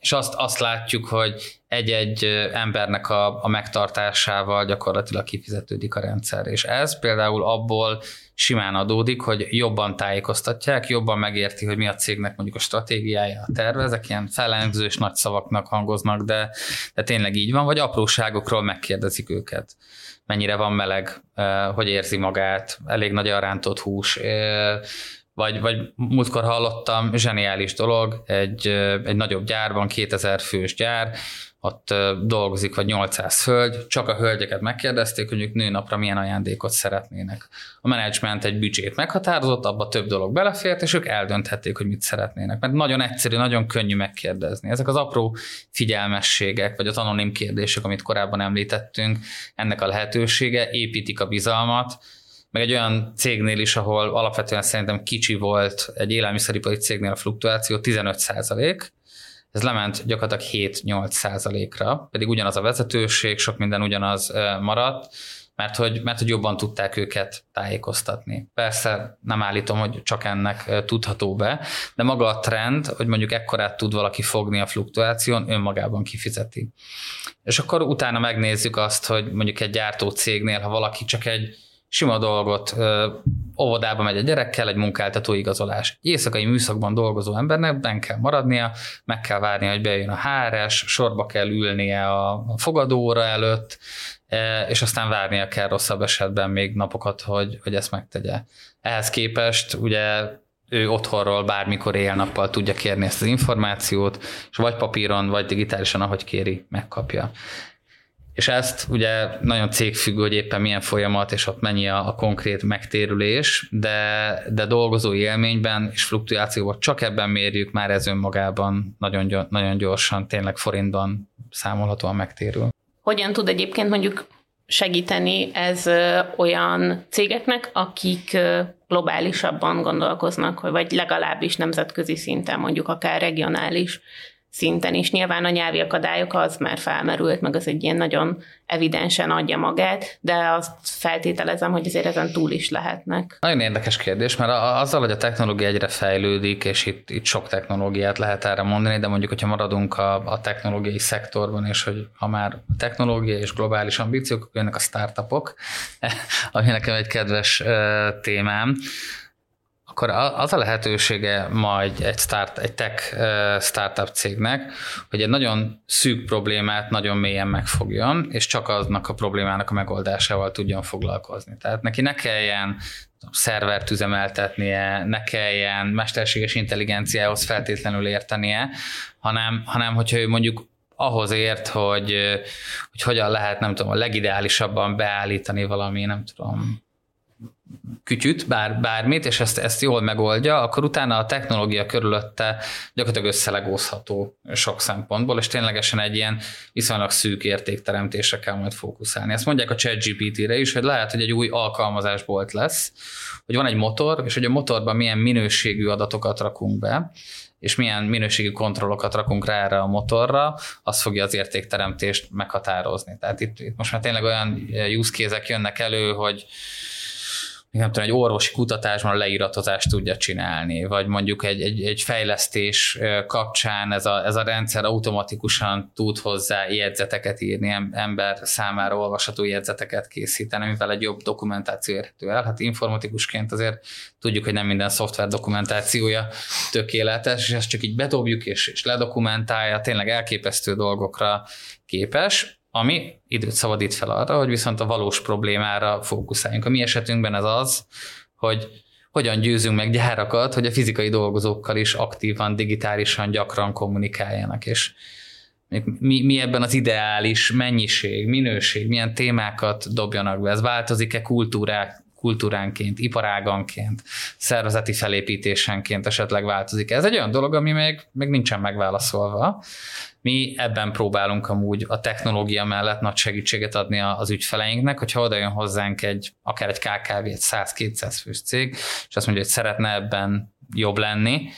És azt, azt látjuk, hogy egy-egy embernek a, a megtartásával gyakorlatilag kifizetődik a rendszer. És ez például abból simán adódik, hogy jobban tájékoztatják, jobban megérti, hogy mi a cégnek mondjuk a stratégiája, a terve, ezek ilyen fellengzős nagy szavaknak hangoznak, de, de tényleg így van, vagy apróságokról megkérdezik őket. Mennyire van meleg, hogy érzi magát, elég nagy a rántott hús, vagy, vagy múltkor hallottam, zseniális dolog, egy, egy nagyobb gyárban, 2000 fős gyár, ott dolgozik, vagy 800 hölgy, csak a hölgyeket megkérdezték, hogy ők nőnapra milyen ajándékot szeretnének. A menedzsment egy büdzsét meghatározott, abba több dolog belefért, és ők eldönthették, hogy mit szeretnének. Mert nagyon egyszerű, nagyon könnyű megkérdezni. Ezek az apró figyelmességek, vagy az anonim kérdések, amit korábban említettünk, ennek a lehetősége építik a bizalmat, meg egy olyan cégnél is, ahol alapvetően szerintem kicsi volt egy élelmiszeripari cégnél a fluktuáció, 15 százalék, ez lement gyakorlatilag 7-8 százalékra, pedig ugyanaz a vezetőség, sok minden ugyanaz maradt, mert hogy, mert hogy jobban tudták őket tájékoztatni. Persze nem állítom, hogy csak ennek tudható be, de maga a trend, hogy mondjuk ekkorát tud valaki fogni a fluktuáción, önmagában kifizeti. És akkor utána megnézzük azt, hogy mondjuk egy gyártó cégnél, ha valaki csak egy sima dolgot, óvodába megy a gyerekkel, egy munkáltató igazolás. Egy éjszakai műszakban dolgozó embernek ben kell maradnia, meg kell várnia, hogy bejön a HRS, sorba kell ülnie a fogadóra előtt, és aztán várnia kell rosszabb esetben még napokat, hogy, hogy ezt megtegye. Ehhez képest ugye ő otthonról bármikor éjjel-nappal tudja kérni ezt az információt, és vagy papíron, vagy digitálisan, ahogy kéri, megkapja. És ezt ugye nagyon cégfüggő, hogy éppen milyen folyamat, és ott mennyi a, a konkrét megtérülés, de, de dolgozó élményben és fluktuációban csak ebben mérjük, már ez önmagában nagyon, nagyon gyorsan, tényleg forintban számolhatóan megtérül. Hogyan tud egyébként mondjuk segíteni ez olyan cégeknek, akik globálisabban gondolkoznak, vagy legalábbis nemzetközi szinten, mondjuk akár regionális szinten is. Nyilván a nyelvi akadályok az már felmerült, meg az egy ilyen nagyon evidensen adja magát, de azt feltételezem, hogy azért ezen túl is lehetnek. Nagyon érdekes kérdés, mert azzal, hogy a technológia egyre fejlődik, és itt, itt sok technológiát lehet erre mondani, de mondjuk, hogyha maradunk a, a technológiai szektorban, és hogy ha már technológia és globális ambíciók, akkor jönnek a startupok, ami nekem egy kedves témám akkor az a lehetősége majd egy, start, egy tech startup cégnek, hogy egy nagyon szűk problémát nagyon mélyen megfogjon, és csak aznak a problémának a megoldásával tudjon foglalkozni. Tehát neki ne kelljen szervert üzemeltetnie, ne kelljen mesterséges intelligenciához feltétlenül értenie, hanem, hanem hogyha ő mondjuk ahhoz ért, hogy, hogy hogyan lehet, nem tudom, a legideálisabban beállítani valami, nem tudom, kütyüt, bár, bármit, és ezt, ezt jól megoldja, akkor utána a technológia körülötte gyakorlatilag összelegózható sok szempontból, és ténylegesen egy ilyen viszonylag szűk értékteremtésre kell majd fókuszálni. Ezt mondják a ChatGPT-re is, hogy lehet, hogy egy új alkalmazásbolt lesz, hogy van egy motor, és hogy a motorban milyen minőségű adatokat rakunk be, és milyen minőségű kontrollokat rakunk rá erre a motorra, az fogja az értékteremtést meghatározni. Tehát itt, itt most már tényleg olyan use jönnek elő, hogy nem tudom, egy orvosi kutatásban a leíratozást tudja csinálni, vagy mondjuk egy, egy, egy fejlesztés kapcsán ez a, ez a rendszer automatikusan tud hozzá jegyzeteket írni, ember számára olvasható jegyzeteket készíteni, mivel egy jobb dokumentáció érhető el. Hát informatikusként azért tudjuk, hogy nem minden szoftver dokumentációja tökéletes, és ezt csak így bedobjuk és, és ledokumentálja, tényleg elképesztő dolgokra képes ami időt szabadít fel arra, hogy viszont a valós problémára fókuszáljunk. A mi esetünkben ez az, hogy hogyan győzünk meg gyárakat, hogy a fizikai dolgozókkal is aktívan, digitálisan gyakran kommunikáljanak, és mi, mi ebben az ideális mennyiség, minőség, milyen témákat dobjanak be, ez változik-e kultúrák, kultúránként, iparáganként, szervezeti felépítésenként esetleg változik. Ez egy olyan dolog, ami még, még nincsen megválaszolva, mi ebben próbálunk amúgy a technológia mellett nagy segítséget adni az ügyfeleinknek, hogyha oda jön hozzánk egy, akár egy KKV, egy 100-200 fős cég, és azt mondja, hogy szeretne ebben jobb lenni,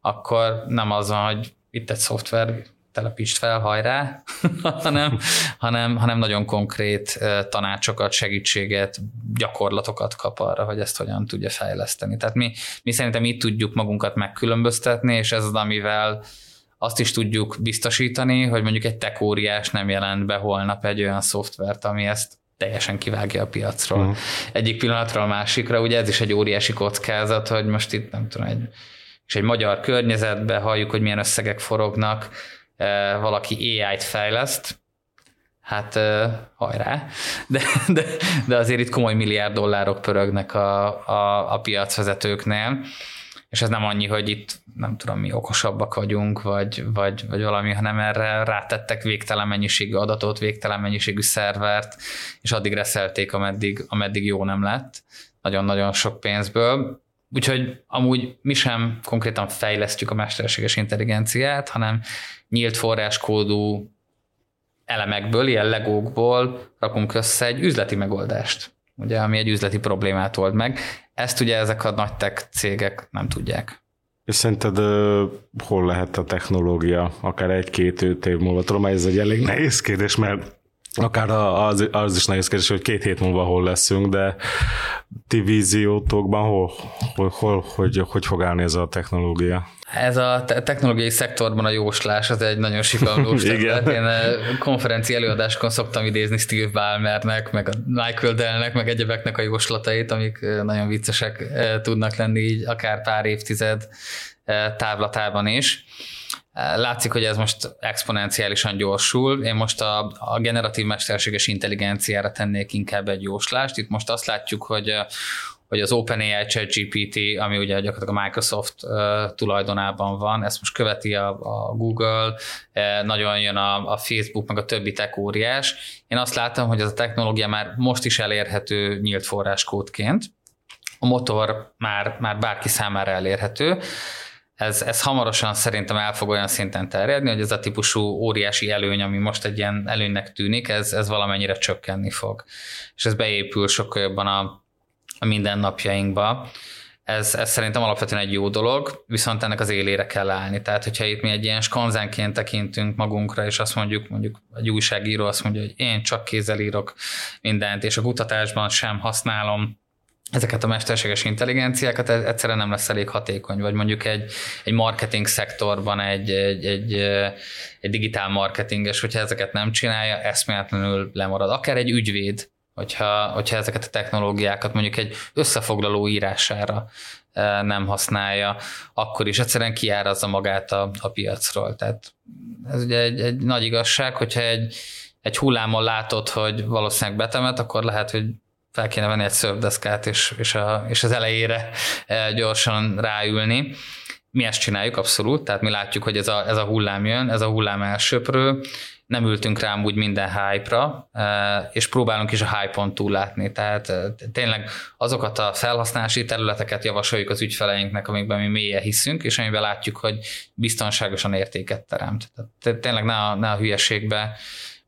akkor nem az van, hogy itt egy szoftver, telepítsd fel, hajrá, hanem, hanem, hanem nagyon konkrét tanácsokat, segítséget, gyakorlatokat kap arra, hogy ezt hogyan tudja fejleszteni. Tehát mi, mi szerintem itt tudjuk magunkat megkülönböztetni, és ez az, amivel azt is tudjuk biztosítani, hogy mondjuk egy tech óriás nem jelent be holnap egy olyan szoftvert, ami ezt teljesen kivágja a piacról. Uh-huh. Egyik pillanatról a másikra, ugye ez is egy óriási kockázat, hogy most itt nem tudom, egy, és egy magyar környezetben halljuk, hogy milyen összegek forognak, eh, valaki AI-t fejleszt, hát eh, hajrá, de, de, de azért itt komoly milliárd dollárok pörögnek a, a, a piacvezetőknél, és ez nem annyi, hogy itt nem tudom mi okosabbak vagyunk, vagy, vagy, vagy valami, hanem erre rátettek végtelen mennyiségű adatot, végtelen mennyiségű szervert, és addig reszelték, ameddig, ameddig jó nem lett, nagyon-nagyon sok pénzből. Úgyhogy amúgy mi sem konkrétan fejlesztjük a mesterséges intelligenciát, hanem nyílt forráskódú elemekből, ilyen legókból rakunk össze egy üzleti megoldást, ugye, ami egy üzleti problémát old meg. Ezt ugye ezek a nagy tech cégek nem tudják. És szerinted hol lehet a technológia, akár egy-két év múlva? Tudom, ez egy elég nehéz kérdés, mert akár az, az is nehéz kérdés, hogy két hét múlva hol leszünk, de ti víziótokban hol, hol, hol hogy, hogy fog állni ez a technológia? Ez a technológiai szektorban a jóslás, az egy nagyon sikalós terület. Én konferenci előadáskon szoktam idézni Steve Ballmernek, meg a Michael Dellnek, meg egyebeknek a jóslatait, amik nagyon viccesek tudnak lenni így akár pár évtized távlatában is. Látszik, hogy ez most exponenciálisan gyorsul. Én most a, a generatív mesterséges intelligenciára tennék inkább egy jóslást. Itt most azt látjuk, hogy hogy az OpenAI ChatGPT, ami ugye gyakorlatilag a Microsoft tulajdonában van, ezt most követi a, Google, nagyon jön a, a Facebook, meg a többi tech óriás. Én azt látom, hogy ez a technológia már most is elérhető nyílt forráskódként. A motor már, már bárki számára elérhető ez, ez hamarosan szerintem el fog olyan szinten terjedni, hogy ez a típusú óriási előny, ami most egy ilyen előnynek tűnik, ez, ez valamennyire csökkenni fog. És ez beépül sokkal jobban a, a mindennapjainkba. Ez, ez szerintem alapvetően egy jó dolog, viszont ennek az élére kell állni. Tehát, hogyha itt mi egy ilyen skanzánként tekintünk magunkra, és azt mondjuk, mondjuk egy újságíró azt mondja, hogy én csak kézzel írok mindent, és a kutatásban sem használom ezeket a mesterséges intelligenciákat egyszerűen nem lesz elég hatékony, vagy mondjuk egy, egy marketing szektorban egy, egy, egy, egy digitál marketinges, hogyha ezeket nem csinálja, eszméletlenül lemarad. Akár egy ügyvéd, hogyha, hogyha ezeket a technológiákat mondjuk egy összefoglaló írására nem használja, akkor is egyszerűen kiárazza magát a, a piacról. Tehát ez ugye egy, egy nagy igazság, hogyha egy, egy hullámon látod, hogy valószínűleg betemet, akkor lehet, hogy fel kéne venni egy szörfdeszkát, és, és, a, és az elejére e, gyorsan ráülni. Mi ezt csináljuk abszolút, tehát mi látjuk, hogy ez a, ez a hullám jön, ez a hullám elsöprő, nem ültünk rám úgy minden hype-ra, e, és próbálunk is a hype-on túl látni. Tehát e, tényleg azokat a felhasználási területeket javasoljuk az ügyfeleinknek, amikben mi mélyen hiszünk, és amiben látjuk, hogy biztonságosan értéket teremt. Tehát tényleg ne a, ne a hülyeségbe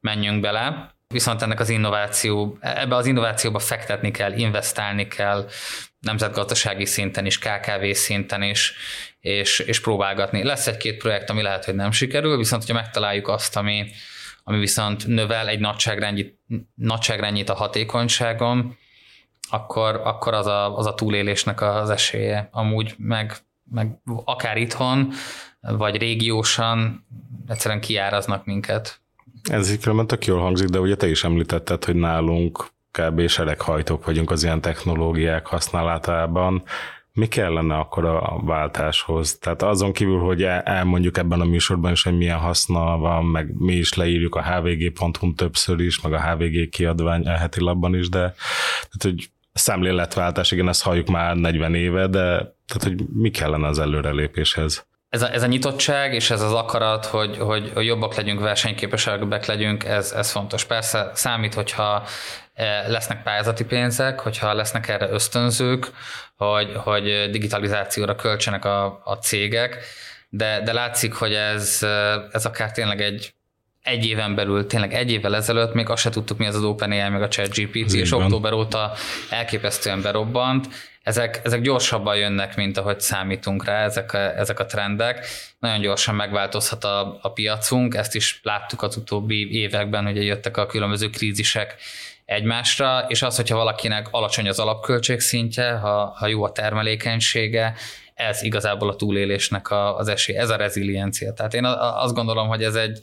menjünk bele. Viszont ennek az innováció, ebbe az innovációba fektetni kell, investálni kell, nemzetgazdasági szinten is, KKV szinten is, és, és próbálgatni. Lesz egy-két projekt, ami lehet, hogy nem sikerül, viszont hogyha megtaláljuk azt, ami, ami viszont növel egy nagyságrendjét, nagyságrendjét a hatékonyságon, akkor, akkor az, a, az a túlélésnek az esélye. Amúgy meg, meg akár itthon, vagy régiósan egyszerűen kiáraznak minket. Ez így különben tök jól hangzik, de ugye te is említetted, hogy nálunk kb. seleghajtók vagyunk az ilyen technológiák használatában. Mi kellene akkor a váltáshoz? Tehát azon kívül, hogy elmondjuk ebben a műsorban is, hogy milyen haszna van, meg mi is leírjuk a hvg.hu többször is, meg a hvg kiadvány a heti labban is, de tehát, hogy szemléletváltás, igen, ezt halljuk már 40 éve, de tehát, hogy mi kellene az előrelépéshez? ez a, ez a nyitottság és ez az akarat, hogy, hogy, jobbak legyünk, versenyképesebbek legyünk, ez, ez fontos. Persze számít, hogyha e, lesznek pályázati pénzek, hogyha lesznek erre ösztönzők, hogy, hogy digitalizációra költsenek a, a cégek, de, de látszik, hogy ez, ez akár tényleg egy egy éven belül, tényleg egy évvel ezelőtt még azt se tudtuk, mi az az OpenAI, meg a ChatGPT, és október óta elképesztően berobbant, ezek, ezek gyorsabban jönnek, mint ahogy számítunk rá, ezek a, ezek a trendek. Nagyon gyorsan megváltozhat a, a piacunk, ezt is láttuk az utóbbi években, hogy jöttek a különböző krízisek egymásra, és az, hogyha valakinek alacsony az alapköltség szintje, ha, ha jó a termelékenysége, ez igazából a túlélésnek a, az esély, ez a reziliencia. Tehát én azt gondolom, hogy ez egy,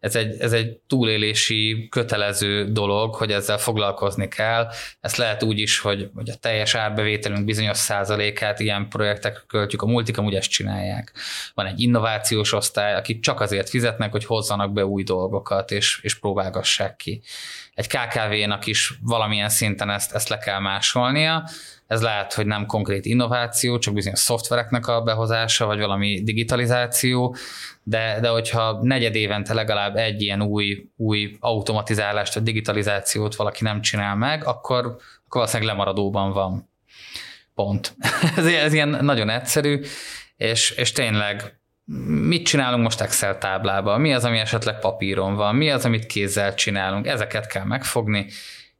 ez egy, ez egy túlélési kötelező dolog, hogy ezzel foglalkozni kell. Ezt lehet úgy is, hogy, hogy a teljes árbevételünk bizonyos százalékát ilyen projektekre költjük. A multik amúgy ezt csinálják. Van egy innovációs osztály, akik csak azért fizetnek, hogy hozzanak be új dolgokat, és, és próbálgassák ki. Egy KKV-nak is valamilyen szinten ezt, ezt le kell másolnia, ez lehet, hogy nem konkrét innováció, csak bizonyos szoftvereknek a behozása, vagy valami digitalizáció, de, de hogyha negyed évente legalább egy ilyen új, új automatizálást, vagy digitalizációt valaki nem csinál meg, akkor, akkor valószínűleg lemaradóban van. Pont. ez, ez ilyen nagyon egyszerű, és, és tényleg mit csinálunk most Excel táblában, mi az, ami esetleg papíron van, mi az, amit kézzel csinálunk, ezeket kell megfogni,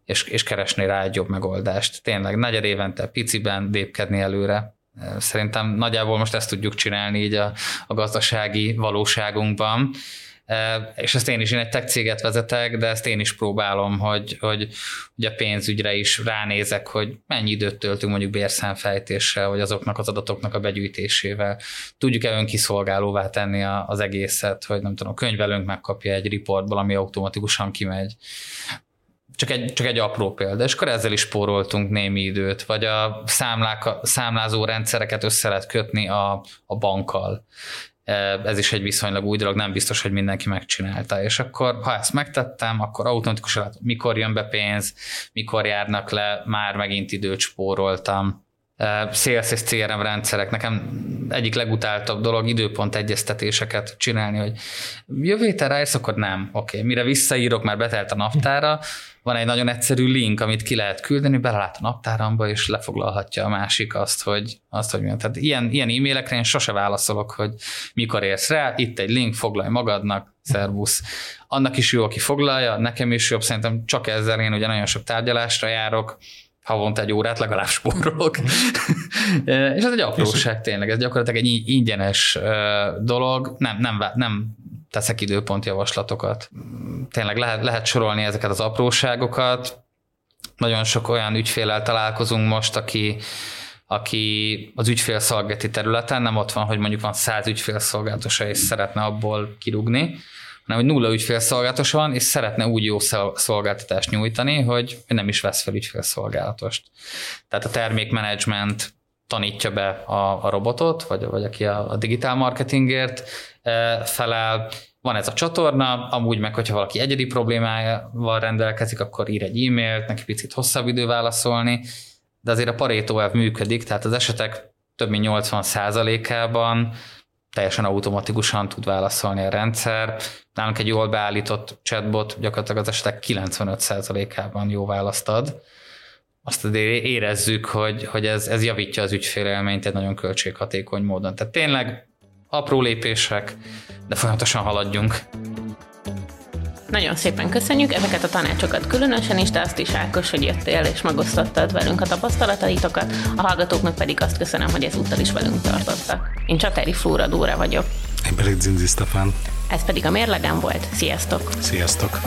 és, és keresni rá egy jobb megoldást. Tényleg negyed évente piciben lépkedni előre. Szerintem nagyjából most ezt tudjuk csinálni így a, a gazdasági valóságunkban. És ezt én is, én egy tech céget vezetek, de ezt én is próbálom, hogy, hogy, hogy a pénzügyre is ránézek, hogy mennyi időt töltünk mondjuk bérszámfejtéssel, vagy azoknak az adatoknak a begyűjtésével. Tudjuk-e önkiszolgálóvá tenni az egészet, hogy nem tudom, a könyvelőnk megkapja egy riportból, ami automatikusan kimegy csak egy, csak egy apró példa, és akkor ezzel is spóroltunk némi időt, vagy a számlák, számlázó rendszereket össze lehet kötni a, a bankkal. E, ez is egy viszonylag új dolog, nem biztos, hogy mindenki megcsinálta. És akkor, ha ezt megtettem, akkor automatikusan látom, mikor jön be pénz, mikor járnak le, már megint időt spóroltam. Sales és CRM rendszerek, nekem egyik legutáltabb dolog időpont egyeztetéseket csinálni, hogy jövő héten rájössz, akkor nem. Oké, okay. mire visszaírok, már betelt a naptára, van egy nagyon egyszerű link, amit ki lehet küldeni, belelát a naptáramba, és lefoglalhatja a másik azt, hogy, azt, hogy Tehát ilyen, ilyen e-mailekre én sose válaszolok, hogy mikor érsz rá, itt egy link, foglalj magadnak, szervusz. Annak is jó, aki foglalja, nekem is jobb, szerintem csak ezzel én ugye nagyon sok tárgyalásra járok, havonta egy órát legalább spórolok. és ez egy apróság tényleg, ez gyakorlatilag egy ingyenes dolog, nem, nem, nem teszek időpont javaslatokat. Tényleg lehet, lehet sorolni ezeket az apróságokat. Nagyon sok olyan ügyfélel találkozunk most, aki, aki az ügyfélszolgálati területen nem ott van, hogy mondjuk van száz ügyfélszolgálatosa, és szeretne abból kirúgni, hanem hogy nulla ügyfélszolgálatos van, és szeretne úgy jó szolgáltatást nyújtani, hogy nem is vesz fel ügyfélszolgálatost. Tehát a termékmenedzsment tanítja be a, a robotot, vagy, vagy aki a, a digitál marketingért e, felel, van ez a csatorna, amúgy meg, hogyha valaki egyedi problémájával rendelkezik, akkor ír egy e-mailt, neki picit hosszabb idő válaszolni, de azért a Pareto elv működik, tehát az esetek több mint 80 ában teljesen automatikusan tud válaszolni a rendszer. Nálunk egy jól beállított chatbot gyakorlatilag az esetek 95%-ában jó választ ad. Azt azért érezzük, hogy, hogy ez, ez javítja az ügyfélelményt egy nagyon költséghatékony módon. Tehát tényleg apró lépések, de folyamatosan haladjunk. Nagyon szépen köszönjük ezeket a tanácsokat különösen is, de azt is Ákos, hogy jöttél és megosztottad velünk a tapasztalataitokat, a hallgatóknak pedig azt köszönöm, hogy ezúttal is velünk tartottak. Én Csateri Flóra Dóra vagyok. Én pedig Zinzi Stefán. Ez pedig a Mérlegem volt. Sziasztok! Sziasztok!